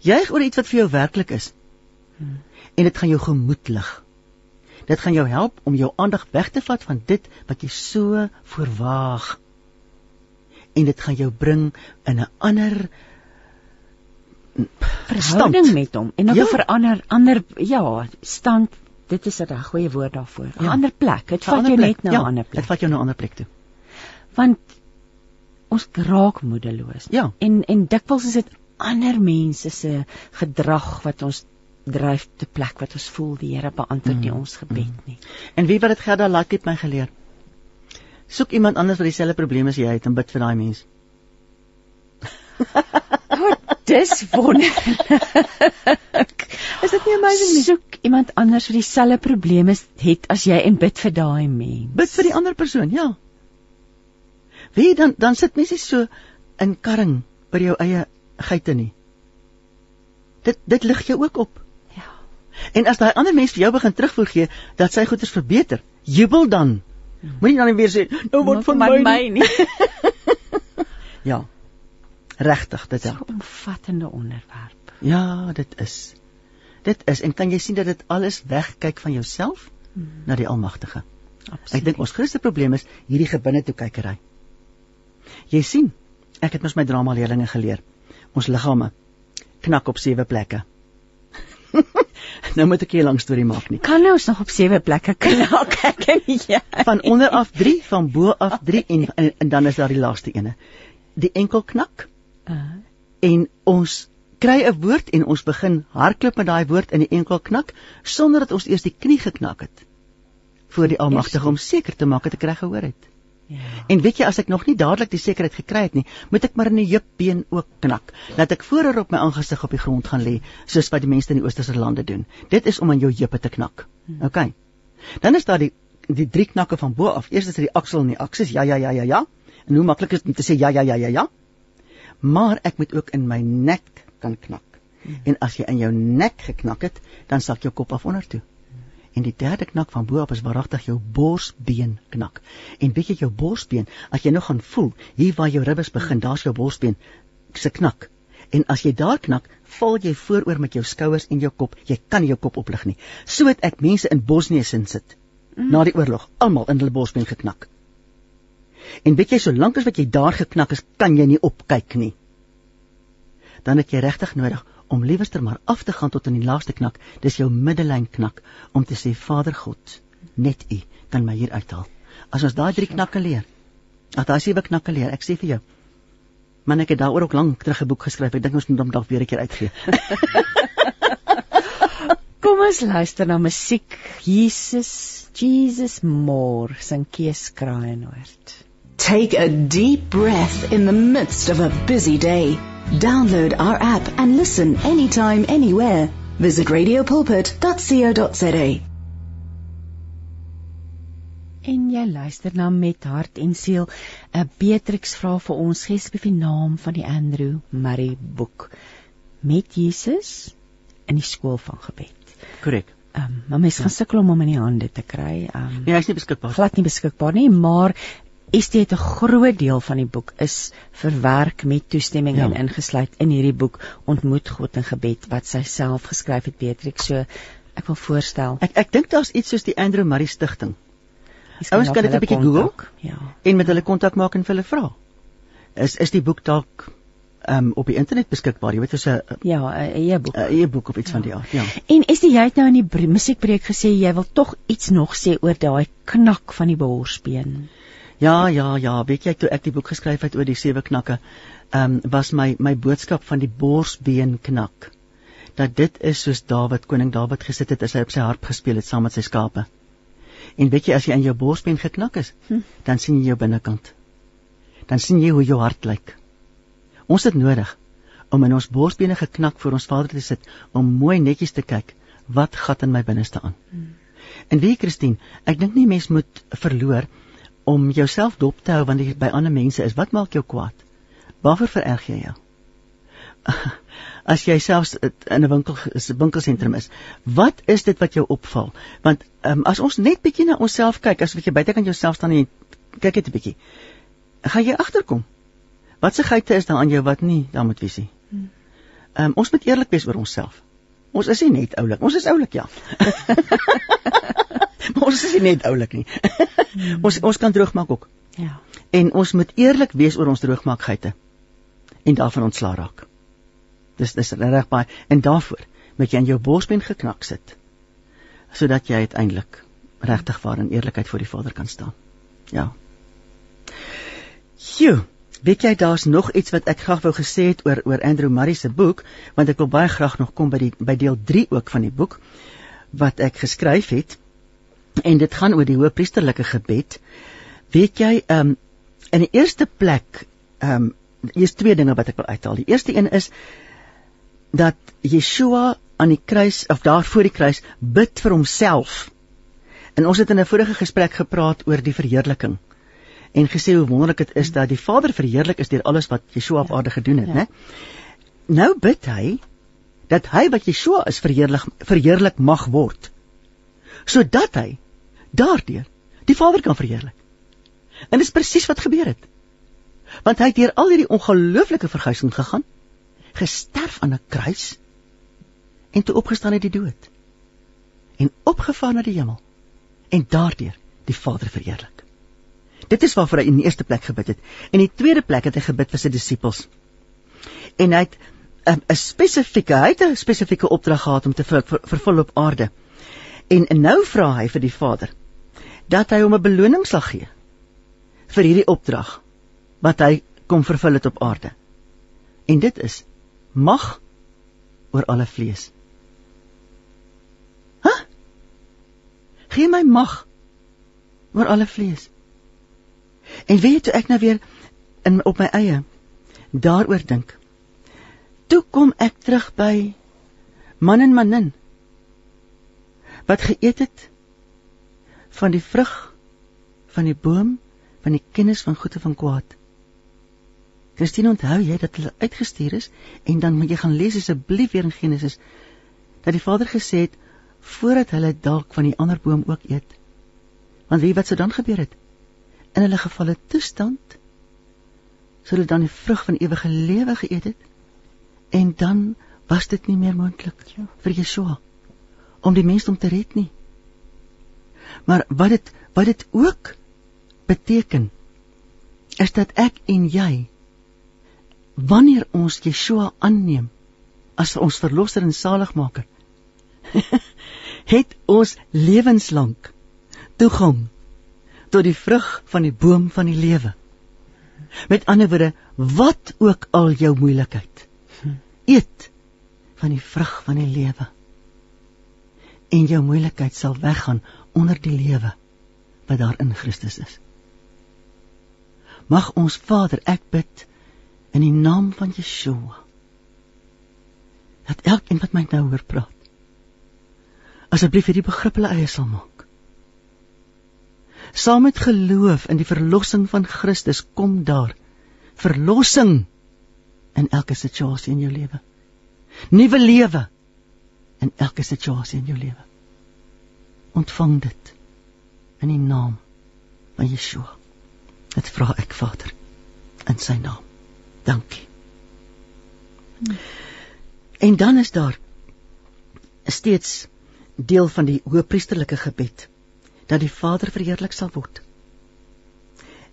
S3: Juig oor iets wat vir jou werklik is. En dit gaan jou gemoed lig. Dit gaan jou help om jou aandag weg te vat van dit wat jy so voorwaag. En dit gaan jou bring in 'n ander
S2: verhouding met hom en op 'n ja. verander ander ja, stand. Dit is 'n reg goeie woord daarvoor. 'n ja. Ander plek. Dit vat jou net na 'n
S3: ja,
S2: ander plek.
S3: Dit vat jou na 'n ander plek toe.
S2: Want ons raak moedeloos.
S3: Ja.
S2: En en dikwels is dit ander mense se gedrag wat ons dryf te plek wat ons voel die Here beantwoord nie mm. ons gebed mm. nie.
S3: En wie wat dit Gerda laat het my geleer. Soek iemand anders wat dieselfde probleme as jy het en bid vir daai mens.
S2: dis wonderlik. Is dit nie amazing nie? Soek iemand anders wat dieselfde probleme het as jy en bid vir daai mens.
S3: Bid vir die ander persoon, ja. Wie dan dan sit mense so in karring by jou eie geite nie. Dit dit lig jou ook op.
S2: Ja.
S3: En as daai ander mens vir jou begin terugvoer gee dat sy goeders verbeter, jubel dan. Moenie dan weer sê nou word van my, my nie. ja. Regtig, dit is 'n
S2: omvattende onderwerp.
S3: Ja, dit is. Dit is en kan jy sien dat dit alles wegkyk van jouself hmm. na die Almagtige. Absoluut. Ek dink ons grootste probleem is hierdie gebinne toe kykery. Jy sien, ek het mos my drama leerlinge geleer. Ons liggame knak op sewe plekke. nou moet ek 'n lang storie maak nie.
S2: Kan nou ons nog op sewe plekke knak? Ek ken jy.
S3: Van onder af 3, van bo af 3 en, en en dan is daar die laaste ene. Die enkel knak. En ons kry 'n woord en ons begin hardloop met daai woord in die enkel knak sonder dat ons eers die knie geknak het voor die Almagtige om seker te maak dat ek reg gehoor het. Ja. En weet jy as ek nog nie dadelik die sekerheid gekry het nie, moet ek maar in die heupbeen ook knak. Laat ek voorop op my aangesig op die grond gaan lê, soos wat die mense in die oosterse lande doen. Dit is om aan jou heupe te knak. Hmm. OK. Dan is daar die die drie knakke van bo af. Eers is dit die aksel en die aksis. Ja ja ja ja ja. En hoe maklik is dit om te sê ja ja ja ja ja? Maar ek moet ook in my nek kan knak. Hmm. En as jy in jou nek geknak het, dan sak jou kop af onder toe. En die derde knak van bo af is waaragtig jou borsbeen knak. En weet jy jou borsbeen, as jy nou gaan voel, hier waar jou ribbes begin, daar's jou borsbeen se knak. En as jy daar knak, val jy vooroor met jou skouers en jou kop. Jy kan nie jou kop oplig nie. So het ek mense in Bosnië sin sit. Mm. Na die oorlog, almal in hulle borsbeen geknak. En weet jy, solank as wat jy daar geknak is, kan jy nie opkyk nie. Dan het jy regtig nodig om liewerster maar af te gaan tot in die laaste knak. Dis jou middellyn knak om te sê Vader God, net U kan my hier uithaal. As ons daai drie knakke leer. As daai sewe knakke leer, ek sê vir jou. Man ek het daaroor ook lank terug 'n boek geskryf. Ek dink ons moet hom dalk weer 'n keer uitgee.
S2: Kom ons luister na musiek. Jesus, Jesus more, sing Kees Kraaienoord.
S4: Take a deep breath in the midst of a busy day. Download our app and listen anytime, anywhere. Visit radiopulpit.co.za.
S2: En jy luister na met hart en siel. 'n Beatrix vra vir ons gespesifiek die naam van die Andrew Murray boek met Jesus in die skool van gebed.
S3: Korrek.
S2: Ehm um, maar mens gaan sukkel om hom in die hande te kry. Ehm um,
S3: Nee, hy's nie beskikbaar.
S2: Glad nie beskikbaar nie, maar Estie het 'n groot deel van die boek is verwerk met toestemming ja. en ingesluit in hierdie boek Ontmoet God in gebed wat sy self geskryf het Beatrix. So ek wil voorstel.
S3: Ek ek dink daar's iets soos die Andrew Murray Stichting. Ouens kan dit 'n bietjie Google.
S2: Ja.
S3: En met hulle kontak maak en vir hulle vra. Is is die boek dalk um, op die internet beskikbaar? Jy weet soos 'n
S2: Ja, 'n e-boek.
S3: 'n e-boek of iets ja. van die aard, ja.
S2: En is jy het nou in die musiekbreek gesê jy wil tog iets nog sê oor daai knak van die borsbeen?
S3: Ja, ja, ja, weet jy toe ek die boek geskryf het oor die sewe knakke, ehm um, was my my boodskap van die borsbeen knak. Dat dit is soos Dawid, koning Dawid gesit het as hy op sy harp gespeel het saam met sy skape. En weet jy as jy aan jou borsbeen geknak is, hm. dan sien jy jou binnekant. Dan sien jy hoe jou hart lyk. Ons het nodig om in ons borsbene geknak voor ons Vader te sit om mooi netjies te kyk wat gat in my binneste aan. Hm. En wie Christine, ek dink nie mens moet verloor om jouself dop te hou wanneer jy by ander mense is. Wat maak jou kwaad? Waarvoor vererg jy jou? as jy selfs in 'n winkel 'n winkelsentrum is, wat is dit wat jou opval? Want um, as ons net bietjie na onsself kyk, as wat jy buite kan jouself staan en kyk net 'n bietjie, gaan jy agterkom. Wat se geite is daar aan jou wat nie daar moet wees nie? Hmm. Um, ons moet eerlik wees oor onsself. Ons is nie net oulik. Ons is oulik ja. maar ons is nie net oulik nie. Hmm. ons ons kan droogmaak ook. Ja. En ons moet eerlik wees oor ons droogmaakgeite en daarvan ontslaa raak. Dis dis reg baie en daarvoor moet jy aan jou borsbeen geknak sit sodat jy uiteindelik regtig waar in eerlikheid voor die Vader kan staan. Ja. Sjoe, weet jy daar's nog iets wat ek graag wou gesê het oor oor Andrew Murray se boek, want ek wil baie graag nog kom by die by deel 3 ook van die boek wat ek geskryf het. En dit gaan oor die hoëpriesterlike gebed. Weet jy, ehm um, in die eerste plek, ehm um, hier's twee dinge wat ek wil uithaal. Die eerste een is dat Yeshua aan die kruis of daar voor die kruis bid vir homself. En ons het in 'n vorige gesprek gepraat oor die verheerliking en gesê hoe wonderlik dit is dat die Vader verheerlik is deur alles wat Yeshua op aarde gedoen het, ja. né? Nou bid hy dat hy wat Yeshua is verheerlik verheerlik mag word. Sodat hy daardeur die Vader kan verheerlik. En dis presies wat gebeur het. Want hy het deur al hierdie ongelooflike verguising gegaan gesterf aan 'n kruis en toe opgestaan uit die dood en opgevaar na die hemel en daardeur die Vader verheerlik. Dit is waarvoor hy in die eerste plek gebid het. In die tweede plek het hy gebid vir sy disippels. En hy het 'n spesifieke hy het 'n spesifieke opdrag gehad om te vervul op aarde. En nou vra hy vir die Vader dat hy hom 'n beloning sal gee vir hierdie opdrag wat hy kom vervul het op aarde. En dit is mag oor alle vlees. Hæ? Huh? Gee my mag oor alle vlees. En weet jy ek nou weer in op my eie daaroor dink. Toe kom ek terug by man en manin wat geëet het van die vrug van die boom van die kennis van goed en van kwaad. Christine, onthou jy dat hulle uitgestuur is en dan moet jy gaan lees asseblief weer in Genesis dat die Vader gesê het voordat hulle dalk van die ander boom ook eet. Want wie wat sou dan gebeur het? In hulle gevalle toestand sou hulle dan die vrug van ewige lewe geëet het en dan was dit nie meer moontlik ja. vir Yeshua om die mens om te red nie. Maar wat dit wat dit ook beteken is dat ek en jy wanneer ons Yeshua aanneem as ons verlosser en saligmaker het ons lewenslank toegang tot die vrug van die boom van die lewe. Met ander woorde wat ook al jou moeilikheid eet van die vrug van die lewe en jou moeilikheid sal weggaan onder die lewe wat daar in Christus is mag ons Vader ek bid in die naam van Yeshua. Dat elkeen wat my nou hoor praat, asseblief hierdie begrip hulle eie sal maak. Saam met geloof in die verlossing van Christus kom daar verlossing in elke situasie in jou lewe. Nuwe lewe in elke situasie in jou lewe. Ontvang dit in die naam van Yeshua. Dit vra ek Vader in sy naam. Dankie. En dan is daar steeds deel van die hoëpriesterlike gebed dat die Vader verheerlik sal word.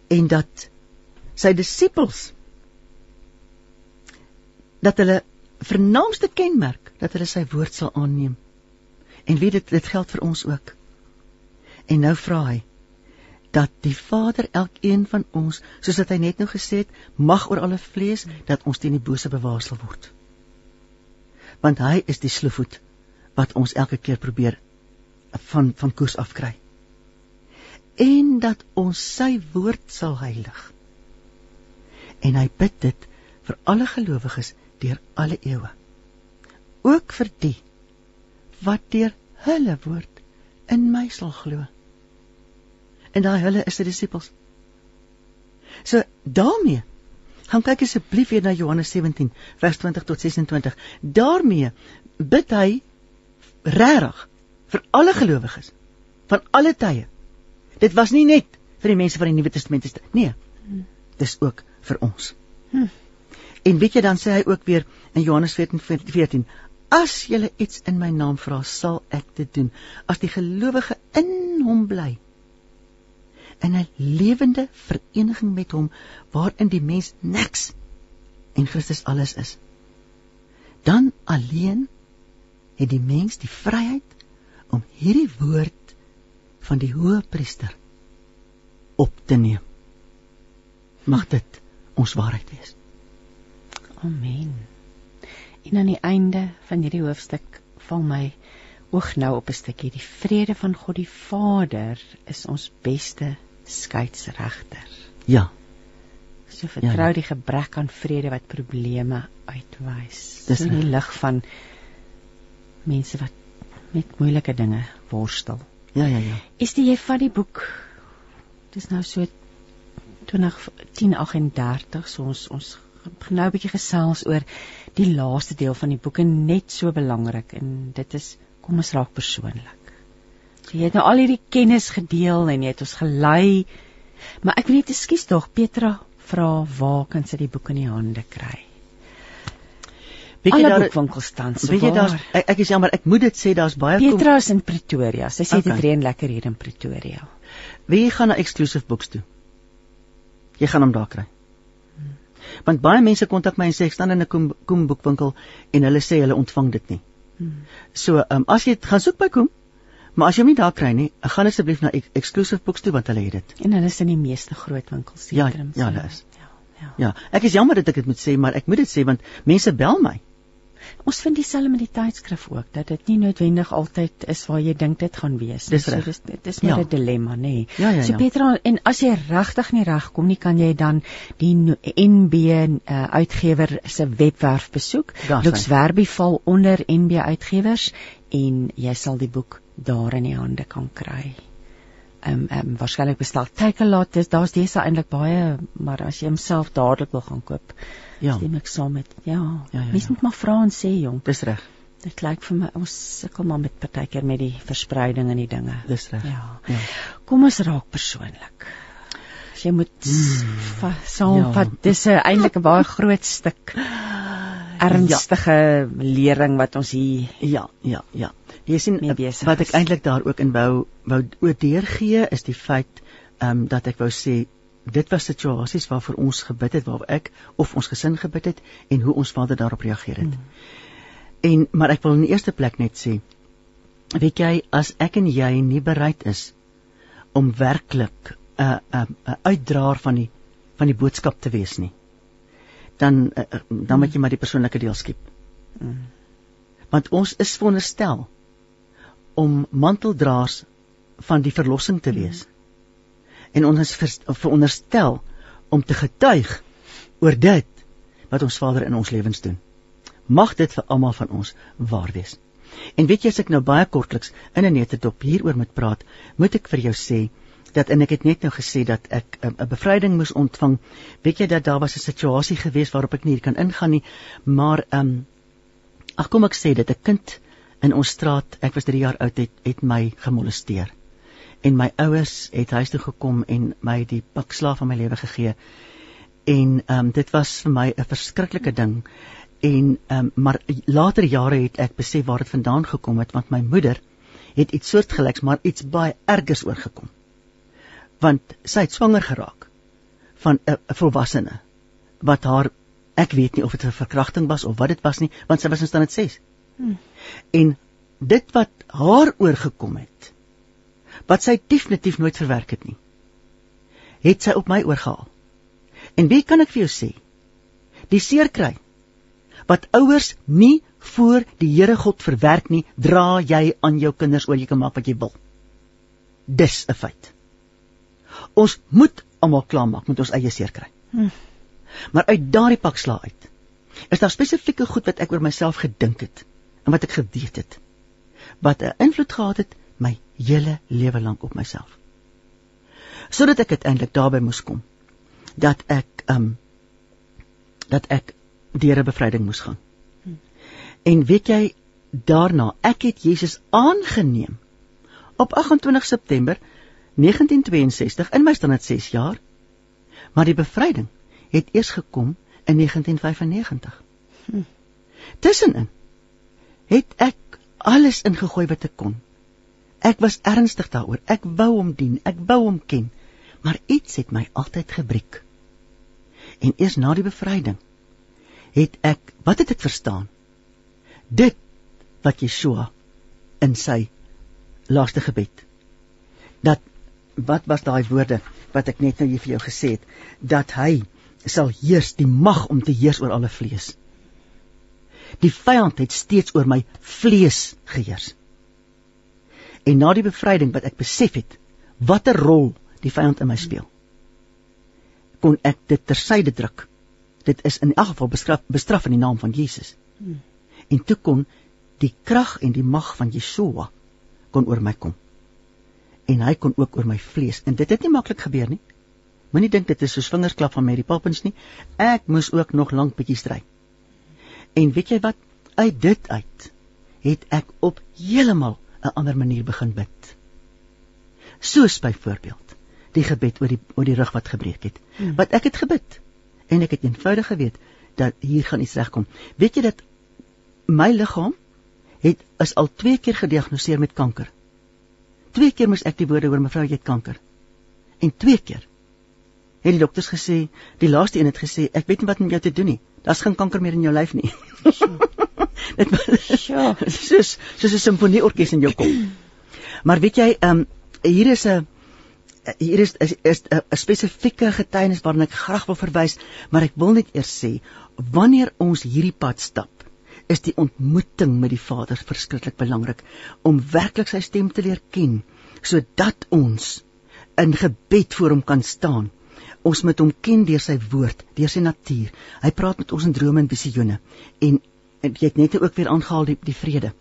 S3: En dat sy disippels dat hulle vernaamste kenmerk dat hulle sy woord sal aanneem. En weet dit dit geld vir ons ook. En nou vra hy dat die Vader elkeen van ons, soos wat hy net nou gesê het, mag oor alle vlees dat ons teen die bose bewaarsel word. Want hy is die sloefoet wat ons elke keer probeer van van koers afkry. En dat ons sy woord sal heilig. En hy bid dit vir alle gelowiges deur alle eeue. Ook vir die wat deur hulle woord in my sal glo en daai hulle is die disippels. So daarmee Gaan kyk asseblief weer na Johannes 17 vers 20 tot 26. Daarmee bid hy regtig vir alle gelowiges van alle tye. Dit was nie net vir die mense van die Nuwe Testament is nee. Dis ook vir ons. Hm. En weet jy dan sê hy ook weer in Johannes 14 14 As jy iets in my naam vra, sal ek dit doen. As die gelowige in hom bly in 'n lewende vereniging met hom waarin die mens niks en Christus alles is. Dan alleen het die mens die vryheid om hierdie woord van die Hoëpriester op te neem. Mag dit ons waarheid wees.
S2: Amen. En aan die einde van hierdie hoofstuk val my oog nou op 'n stukkie die vrede van God die Vader is ons beste skeidsregter.
S3: Ja.
S2: So vertrou ja, ja. die gebrek aan vrede wat probleme uitwys. Dis in die lig van mense wat met moeilike dinge worstel.
S3: Ja ja ja.
S2: Is dit jy van die boek? Dis nou so 20 1038 so ons ons nou 'n bietjie gesels oor die laaste deel van die boek en net so belangrik en dit is kom ons raak persoonlik. So jy het nou al hierdie kennis gedeel en jy het ons gelei. Maar ek weet net, ekskuus tog, Petra vra waar kan sy die boek in die hande kry?
S3: Weet jy daar
S2: winkel staan so.
S3: Weet jy daar ek, ek is jammer, ek moet dit sê daar's baie
S2: Petra is in Pretoria. Sy sê okay. dit reën lekker hier in Pretoria.
S3: Wie gaan na Exclusive Books toe? Jy gaan hom daar kry. Want baie mense kontak my en sê ek staan in 'n Koem, Koem boekwinkel en hulle sê hulle ontvang dit nie. Hmm. So, ehm um, as jy gaan soek by Koem, Maar as jy hom nie daar kry nie, gaan asseblief na Exclusive Books toe want hulle het dit.
S2: En hulle is in die meeste groot winkels
S3: hier. Ja, ja, hulle is. Ja, ja. Ja, ek is jammer dat ek dit moet sê, maar ek moet dit sê want mense bel my.
S2: Ons vind dieselfde met die tydskrif ook dat dit nie noodwendig altyd is waar jy dink dit gaan wees.
S3: Dis so,
S2: dis dit is maar 'n ja. dilemma, nê. Nee.
S3: Ja, ja,
S2: so Petra, ja. en as jy regtig nie regkom nie, kan jy dan die NB uh, uitgewer se webwerf besoek. Lux Verbi val onder NB uitgewers en jy sal die boek daar in die hande kan kry. Ehm um, ehm um, waarskynlik bestel Takealot, dis daar's dis eintlik baie, maar as jy homself dadelik wil gaan koop, ja. stem ek saam met ja. ja, ja Mens ja. moet maar vra en sê jong.
S3: Dis reg.
S2: Dit lyk vir my ons sukkel maar met partykeer met die verspreiding en die dinge.
S3: Dis reg.
S2: Ja. ja. Kom ons raak persoonlik. As jy moet mm. saamvat, ja. dis 'n eintlik 'n baie groot stuk ernstige ja. lering wat ons hier
S3: ja, ja, ja. Jy sien wat ek eintlik daar ook in wou wou oordeurgee is die feit ehm um, dat ek wou sê dit was situasies waarvoor ons gebid het waar ek of ons gesin gebid het en hoe ons Vader daarop reageer het. Hmm. En maar ek wil in die eerste plek net sê weet jy as ek en jy nie bereid is om werklik 'n uh, 'n uh, 'n uh, uitdraer van die van die boodskap te wees nie dan uh, dan moet jy maar die persoonlike deel skiep. Hmm. Want ons is veronderstel om manteldraers van die verlossing te wees. Mm. En ons is veronderstel om te getuig oor dit wat ons Vader in ons lewens doen. Mag dit vir almal van ons waar wees. En weet jy as ek nou baie kortliks in 'n netedop hieroor moet praat, moet ek vir jou sê dat en ek het net nou gesê dat ek 'n um, bevryding moes ontvang. Weet jy dat daar was 'n situasie gewees waarop ek nie kan ingaan nie, maar ehm um, ag kom ek sê dit 'n kind in ons straat, ek was 3 jaar oud het, het my gemolesteer. En my ouers het huis toe gekom en my die pak slaaf van my lewe gegee. En ehm um, dit was vir my 'n verskriklike ding. En ehm um, maar later jare het ek besef waar dit vandaan gekom het want my moeder het iets soortgelyks maar iets baie ergers oorgekom. Want sy het swanger geraak van 'n volwassene wat haar ek weet nie of dit 'n verkrachting was of wat dit was nie want sy was in staat 6. Hmm. En dit wat haar oorgekom het, wat sy definitief nooit verwerk het nie, het sy op my oorgehaal. En wie kan ek vir jou sê? Die seer kry wat ouers nie voor die Here God verwerk nie, dra jy aan jou kinders oor jy kan maak wat jy wil. Dis 'n feit. Ons moet almal klaarmaak met ons eie seer kry. Hmm. Maar uit daardie pak sla uit. Is daar spesifieke goed wat ek oor myself gedink het? en wat ek geweet het wat 'n invloed gehad het my hele lewe lank op myself sodat ek uiteindelik daarby moes kom dat ek um dat ek deur 'n bevryding moes gaan. Hm. En weet jy daarna, ek het Jesus aangeneem op 28 September 1962 in my standaard 6 jaar. Maar die bevryding het eers gekom in 1995. Hm. Tussenin het ek alles ingegooi wat ek kon. Ek was ernstig daaroor. Ek wou hom dien, ek wou hom ken, maar iets het my altyd gebreek. En eers na die bevryding het ek wat het ek verstaan? Dit wat Yeshua in sy laaste gebed dat wat was daai woorde wat ek net nou hier vir jou gesê het dat hy sal heers die mag om te heers oor alle vlees. Die vyand het steeds oor my vlees geheers. En na die bevryding wat ek besef het watter rol die vyand in my speel, kon ek dit tersyde druk. Dit is in elk geval bestraf, bestraf in die naam van Jesus. Hmm. En toe kon die krag en die mag van Yeshua kon oor my kom. En hy kon ook oor my vlees. En dit het nie maklik gebeur nie. Moenie dink dit is so swingersklap van Mary Poppins nie. Ek moes ook nog lank bietjie stry. En weet jy wat? Uit dit uit het ek op heeltemal 'n ander manier begin bid. Soos byvoorbeeld die gebed oor die oor die rug wat gebreek het. Hmm. Wat ek het gebid en ek het eenvoudig geweet dat hier gaan iets regkom. Weet jy dat my liggaam het is al twee keer gediagnoseer met kanker. Twee keer moes ek die woorde hoor mevrou jy het kanker. En twee keer het die dokters gesê, die laaste een het gesê, ek weet nie wat om jou te doen nie. Daar's geen kanker meer in jou lyf nie. Dit was ja, soos soos 'n simfonieorkes in jou kop. Maar weet jy, ehm um, hier is 'n hier is is 'n spesifieke getuienis waarna ek graag wil verwys, maar ek wil net eers sê, wanneer ons hierdie pad stap, is die ontmoeting met die Vader verskriklik belangrik om werklik sy stem te leer ken sodat ons in gebed voor hom kan staan. Ons moet hom ken deur sy woord, deur sy natuur. Hy praat met ons in drome en visioene en, en jy het net ook weer aangehaal die, die vrede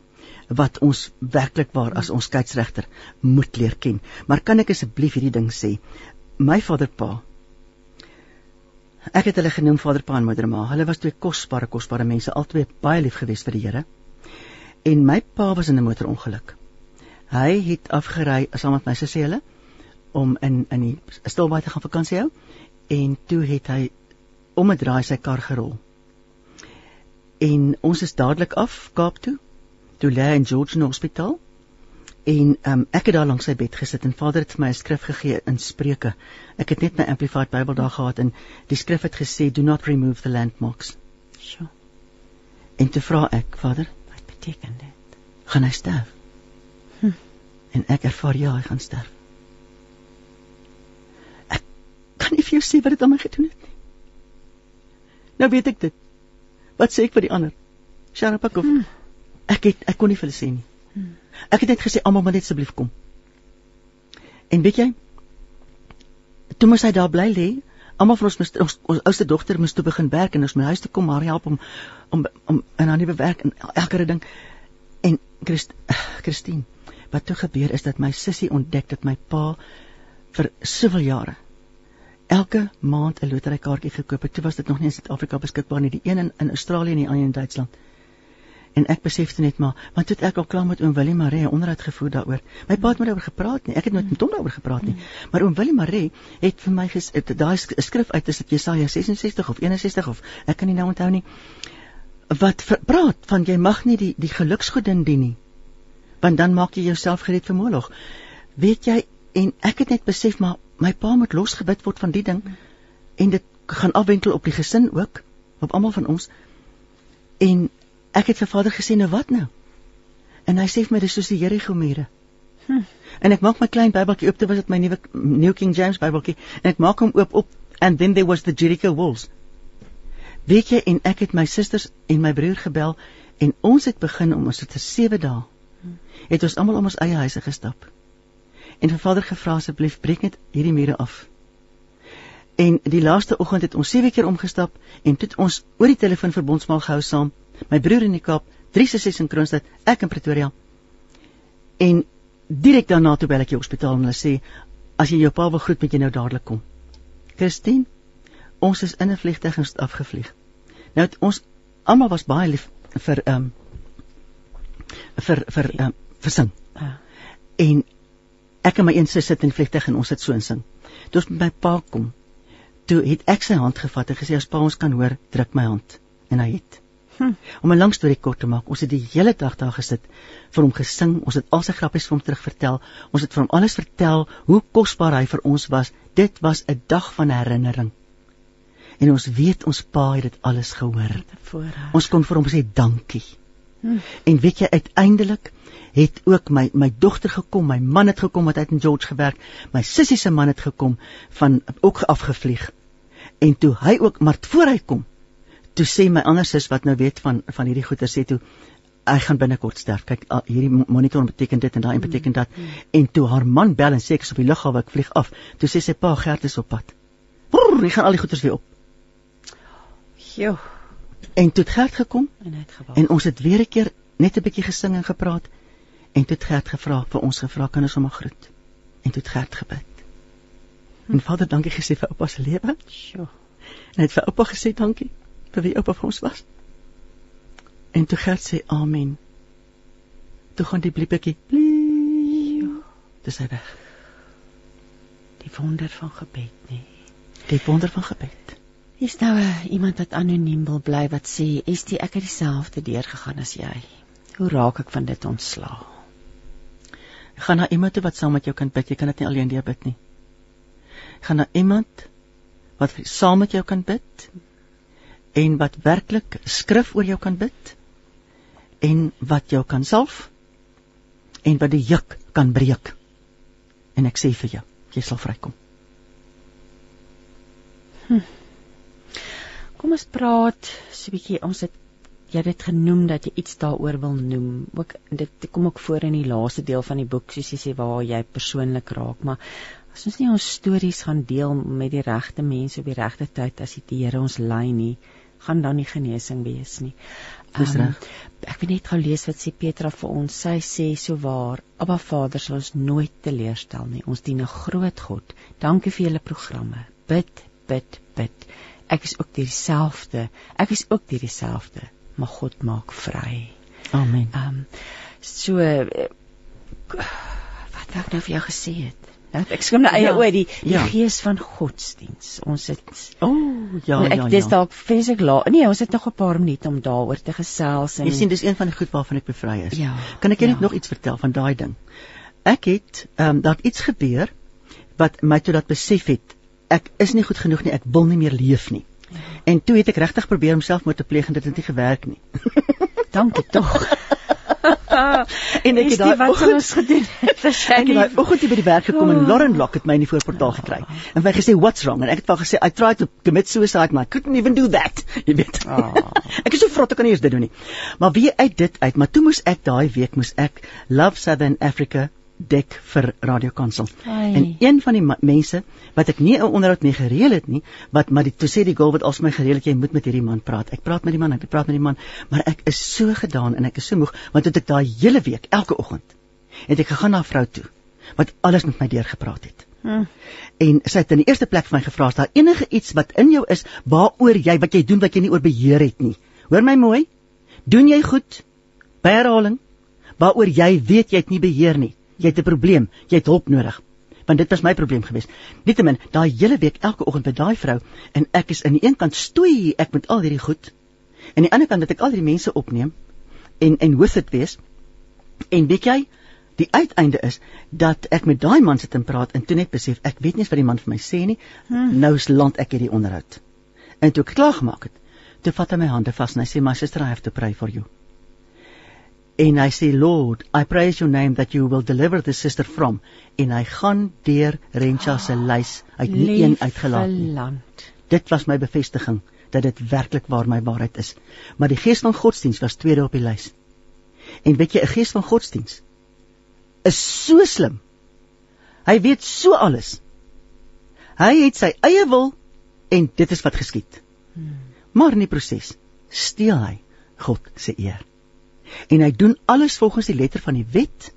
S3: wat ons werklik waar as ons skeieregter moet leer ken. Maar kan ek asseblief hierdie ding sê? My Vader Pa Ek het hulle genoem Vader Pa en Moeder Ma. Hulle was twee kosbare kosbare mense, albei baie lief gewees vir die Here. En my pa was in 'n motorongeluk. Hy het afgery saam met my sussie hulle om in in die Stilbaai te gaan vakansie hou en toe het hy om 'n draai sy kar gerol. En ons is dadelik af Kaap toe. Toe lê hy in George Hospitaal En um, ek het daar langs sy bed gesit en Vader het vir my 'n skrif gegee in Spreuke. Ek het net my amplified Bybel daar gehad en die skrif het gesê do not remove the landmarks. Sjoe. En te vra ek, Vader, wat beteken dit? Gaan hy sterf? Hm. En ek ervaar ja, hy gaan sterf. Ek kan nie vir jou sê wat dit aan my gedoen het nie. Nou weet ek dit. Wat sê ek vir die ander? Sharapakov. Hm. Ek het ek kon nie vir hulle sê nie. Ek het net gesê almal moet net asseblief kom. En weet jy? Toe moes hy daar bly lê. Almal van ons moes ons, ons ouste dogter moes toe begin werk en ons moet huis toe kom maar help om om om in haar nuwe werk en elke ding. En Christ, Christine, wat toe gebeur is dat my sussie ontdek dat my pa vir soveel jare elke maand 'n loterykaartjie gekoop het. Toe was dit nog nie in Suid-Afrika beskikbaar nie, die een in, in Australië en die ander in Duitsland en ek besefte net maar want toe ek al klaar met oom Willie Maree onderhoud gevoer daaroor. My pa het met daaroor gepraat nie. Ek het nooit met hom daaroor gepraat nie. Maar oom Willie Maree het vir my daai skrif uit is dit Jesaja 66 of 61 of ek kan nie nou onthou nie. Wat praat van jy mag nie die die geluksgodin dien nie. Want dan maak jy jouself gereed vir Moloch. Weet jy en ek het net besef maar my pa moet losgebid word van die ding en dit gaan afwentel op die gesin ook op almal van ons en Ek het vir Vader gesê nou wat nou? En hy sê vir my dis soos die Jericho mure. Hm. En ek maak my klein Bybeltjie oop, dit was dit my nuwe New King James Bybeltjie en ek maak hom oop op and then there was the Jericho walls. Weet jy en ek het my susters en my broer gebel en ons het begin om ons te 7 dae. Het ons almal om ons eie huise gestap. En vir Vader gevra asseblief breek net hierdie mure af. En die laaste oggend het ons 7 keer omgestap en toe het ons oor die telefoon verbondsmaal gehou saam my broer in die Kaap, drie sussies in Kroonstad, ek in Pretoria. En direk daarna toe bel ek die hospitaal en hulle sê as jy jou pa wil groet, moet jy nou dadelik kom. Christine, ons is in 'n vliegtuig en afgevlieg. Nou ons almal was baie lief vir ehm um, vir vir ehm um, vir sing. Ja. En ek en my een sussie sit in die vliegtuig en ons sit so en sing. Toe ons met my pa kom, toe het ek sy hand gevat en gesê as pa ons kan hoor, druk my hand. En hy het. Hm. Om 'n lang storie kort te maak, ons het die hele dag daar gesit vir hom gesing. Ons het al sy grappies vir hom terugvertel. Ons het vir hom alles vertel hoe kosbaar hy vir ons was. Dit was 'n dag van herinnering en ons weet ons pa het dit alles gehoor. Ons kon vir hom sê dankie. Hmm. En weet jy uiteindelik het ook my my dogter gekom, my man het gekom wat uit in George gewerk, my sussie se man het gekom van ook afgevlieg. En toe hy ook maar voor hy kom, toe sê my ander sus wat nou weet van van hierdie goeie sê toe hy gaan binnekort sterf. Kyk, hierdie monitor beteken dit en daai hmm. beteken dat. Hmm. En toe haar man bel en sê ek is op die lughawe, ek vlieg af. Toe sê sy pa Gert is op pad. Brrr, hy gaan al die goeders weer op. Jo. En toe het Gert gekom en het gewag. En ons het weer 'n keer net 'n bietjie gesing en gepraat. En toe het Gert gevra vir ons gevra kan ons hom groet. En toe het Gert gebid. Hm. En Vader, dankie gesê vir oupa se lewe. Sjoe. En het vir oupa gesê dankie vir wie oupa vir ons was. En toe Gert sê amen. Toe gaan die bliepetjie. Dis hy weg.
S2: Die wonder van gebed, nee.
S3: Die wonder van gebed.
S2: Hier's nou uh, iemand wat anoniem wil bly wat sê, "Estie, ek het dieselfde deur gegaan as jy. Hoe raak ek van dit ontslaa?"
S3: Gaan na iemand toe wat saam met jou kan bid. Jy kan dit nie alleen deur bid nie. Gaan na iemand wat saam met jou kan bid en wat werklik skrif oor jou kan bid en wat jou kan salf en wat die juk kan breek. En ek sê vir jou, jy sal vrykom.
S2: Hm. Kom ons praat so 'n bietjie ons het jy dit genoem dat jy iets daaroor wil noem. Ook dit kom ook voor in die laaste deel van die boek soos jy sê waar jy persoonlik raak, maar as ons nie ons stories gaan deel met die regte mense op die regte tyd as die Here ons lei nie, gaan dan nie genesing wees nie.
S3: Dis um, reg.
S2: Ek wil net gou lees wat sê Petra vir ons. Sy sê so waar, Abba Vader sal ons nooit teleurstel nie. Ons dien 'n groot God. Dankie vir julle programme. Bid, bid, bid ek is ook dieselfde. Ek is ook dieselfde, maar God maak vry.
S3: Amen.
S2: Ehm um, so uh, wat ek nou vir jou gesê het. Nou, ek skryf nou eie ja, oor die die ja. gees van godsdiens. Ons het
S3: O, oh, ja,
S2: ek,
S3: ja, ja.
S2: Dis dalk fisiek laat. Nee, ons het nog 'n paar minute om daaroor te gesels
S3: en Jy sien, dis een van die goed waarvan ek bevry is.
S2: Ja.
S3: Kan ek net ja. nog iets vertel van daai ding? Ek het ehm um, daar iets gebeur wat my toe dat besef het ek is nie goed genoeg nie, ek wil nie meer leef nie. En toe het ek regtig probeer om selfmoord te pleeg en dit het nie gewerk nie.
S2: Dankie tog.
S3: En ek het daai wat oggend, ons gedoen. Ek het daai oggend by die werk gekom en oh. Lauren Lock het my in die voorportaal gekry. En hy gesê what's wrong en ek het wel gesê I tried to commit suicide but I couldn't even do that. Jy weet. Oh. ek is so vrot ek kan nie eens dit doen nie. Maar wie uit dit uit, maar toe moes ek daai week moes ek Love Southern Africa dek vir Radio Kansel. En een van die mense wat ek nie 'n onderhoud mee gereël het nie, wat maar die toe sê die girl wat als my gereël het jy moet met hierdie man praat. Ek praat met die man, ek praat met die man, maar ek is so gedaan en ek is so moeg want dit ek daai hele week elke oggend het ek gegaan na 'n vrou toe wat alles met my deur gepraat het. Hmm. En sy het in die eerste plek vir my gevra as daar enige iets wat in jou is waaroor jy wat jy doen wat jy nie oor beheer het nie. Hoor my mooi. Doen jy goed? By herhaling waaroor jy weet jy het nie beheer nie jy het 'n probleem, jy het hulp nodig. Want dit was my probleem geweest. Nietemin, daai hele week elke oggend by daai vrou en ek is aan die een kant stoei ek met al hierdie goed en aan die ander kant dat ek al hierdie mense opneem en en with it wees. En weet jy, die uiteinde is dat ek met daai man sit en praat en toe net besef ek weet nie wat die man vir my sê nie. Hmm. Nou is land ek hierdie onderhoud. En toe ek klaar gemaak het, toe vat hy my hande vas en hy sê my sister I have to pray for you en hy sê Lord I praise your name that you will deliver the sister from. En hy gaan deur Rencha se lys uit nie een uitgelaat nie. dit was my bevestiging dat dit werklik waar my waarheid is. Maar die gees van godsdiens was tweede op die lys. En weet jy 'n gees van godsdiens is so slim. Hy weet so alles. Hy het sy eie wil en dit is wat geskied. Hmm. maar in die proses steel hy God se eer en hy doen alles volgens die letter van die wet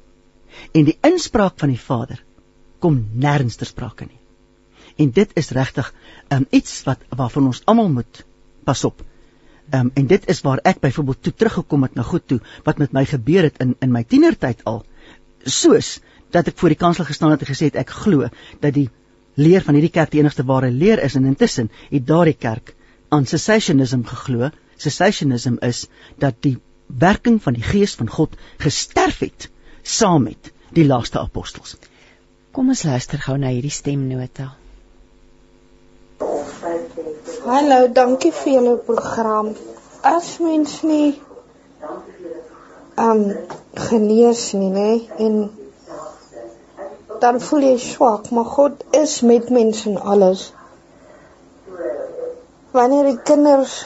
S3: en die inspraak van die Vader kom nêrens ter sprake nie. En dit is regtig um, iets wat waarvan ons almal moet pas op. Um, en dit is waar ek byvoorbeeld toe teruggekom het na goed toe wat met my gebeur het in in my tienertyd al. Soos dat ek voor die kansel gestaan het en gesê het ek glo dat die leer van hierdie kerk die enigste ware leer is en intussen het daardie kerk aan cessationism geglo. Cessationism is dat die werking van die gees van God gesterf het saam met die laaste apostels.
S2: Kom ons luister gou na hierdie stemnota.
S5: Hallo, dankie vir julle program. As mens nie um genees nie, nê, en dan voel jy swak, maar God is met mense en alles. Wanneer die kinders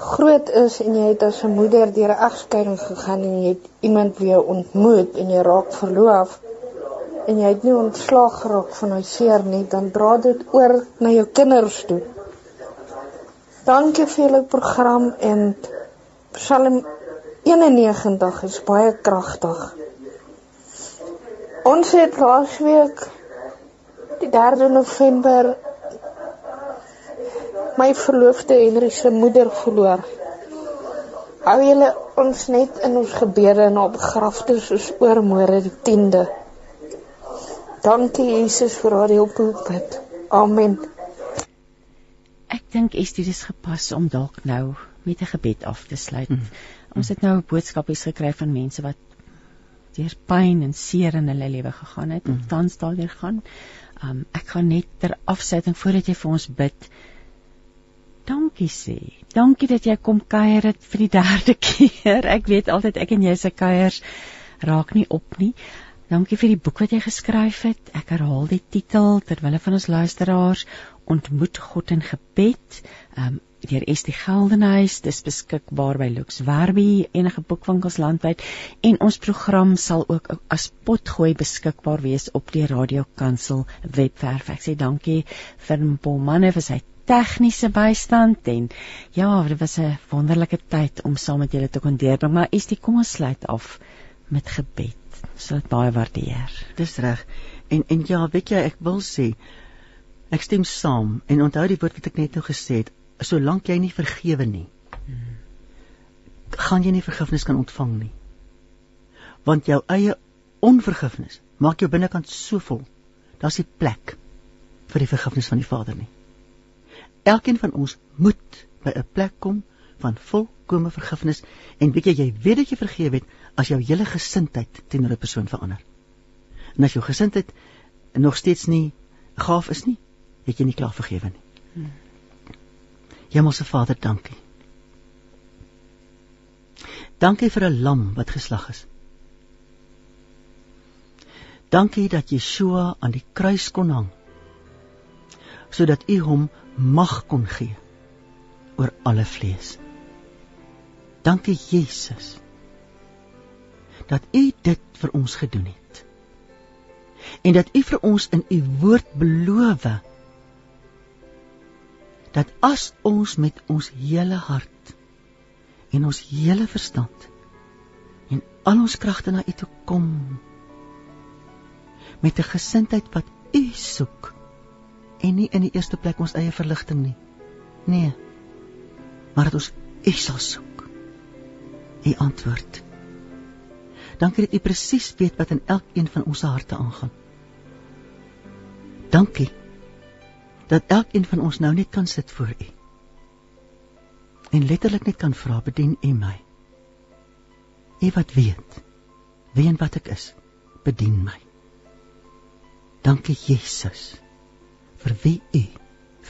S5: groot is en jy het as 'n moeder deur 'n egskeiding gegaan en jy het iemand weer ontmoet en jy raak verloof en jy het nie ontslaag geraak van jou seer nie, dan dra dit oor na jou kinders toe. Dankie vir julle program en Psalm 91 is baie kragtig. Ons het laasweek die 3 November my verloofde Henry se moeder verloor. Hou julle ons net in ons gebede en op begrafte soos oor môre die 10de. Dankie Jesus vir haar hulp. Amen.
S2: Ek dink Estie dis gepas om dalk nou met 'n gebed af te sluit. Mm. Ons het nou boodskapies gekry van mense wat deur pyn en seer in hulle lewe gegaan het, mm. tans daardeur gaan. Um ek gaan net ter afsluiting voordat jy vir ons bid. Dankie sê. Dankie dat jy kom kuier dit vir die derde keer. Ek weet altyd ek en jy se kuiers raak nie op nie. Dankie vir die boek wat jy geskryf het. Ek herhaal die titel ter wille van ons luisteraars ontmoet God in gebed. Um, deur Estie Geldenhuis, dis beskikbaar by Lux Werby enige boekwinkels landwyd en ons program sal ook as potgooi beskikbaar wees op die Radio Kansel webwerf. Ek sê dankie vir Paul Manne vir sy tegniese bystand en ja, dit was 'n wonderlike tyd om saam met julle te kon deurbring, maar Estie, kom ons sluit af met gebed. Ons sal dit baie waardeer.
S3: Dis reg. En en ja, weet jy, ek wil sê Ek stem saam en onthou die woord wat ek net nou gesê het, solank jy nie vergewe nie, gaan jy nie vergifnis kan ontvang nie. Want jou eie onvergifnis maak jou binnekant so vol. Daar's nie plek vir die vergifnis van die Vader nie. Elkeen van ons moet by 'n plek kom van volkomme vergifnis en weet jy jy weet dat jy vergewe het as jou hele gesindheid teenoor 'n persoon verander. En as jou gesindheid nog steeds nie gaaf is nie, het jy nie klaar vergewe nie. Hemelse Vader, dankie. Dankie vir 'n lam wat geslag is. Dankie dat Yeshua aan die kruis kon hang sodat U hom mag kon gee oor alle vlees. Dankie Jesus dat U dit vir ons gedoen het. En dat U vir ons in U woord beloof het dat as ons met ons hele hart en ons hele verstand en al ons kragte na U toe kom met 'n gesindheid wat U soek en nie in die eerste plek ons eie verligting nie. Nee. Maar dat ons U sal soek. U antwoord. Dankie dat U presies weet wat in elkeen van ons harte aangaan. Dankie dat elkeen van ons nou net kan sit voor U. En letterlik net kan vra, bedien U my. U wat weet wie en wat ek is, bedien my. Dankie Jesus vir wie U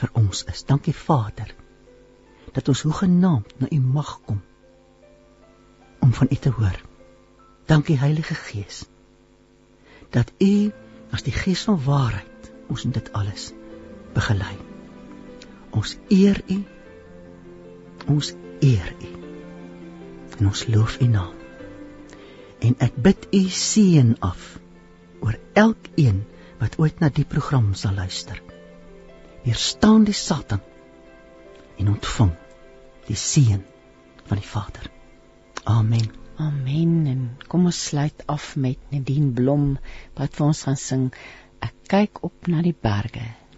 S3: vir ons is. Dankie Vader dat ons hoegenaamd na U mag kom om van U te hoor. Dankie Heilige Gees dat U as die Gees van waarheid ons in dit alles begelei. Ons eer U. Ons eer U. En ons loof U naam. En ek bid U seën af oor elkeen wat ooit na die program sal luister. Weerstaan die Satan en ontvang die seën van die Vader. Amen.
S2: Amen. En kom ons sluit af met Nadine Blom wat vir ons gaan sing. Ek kyk op na die berge.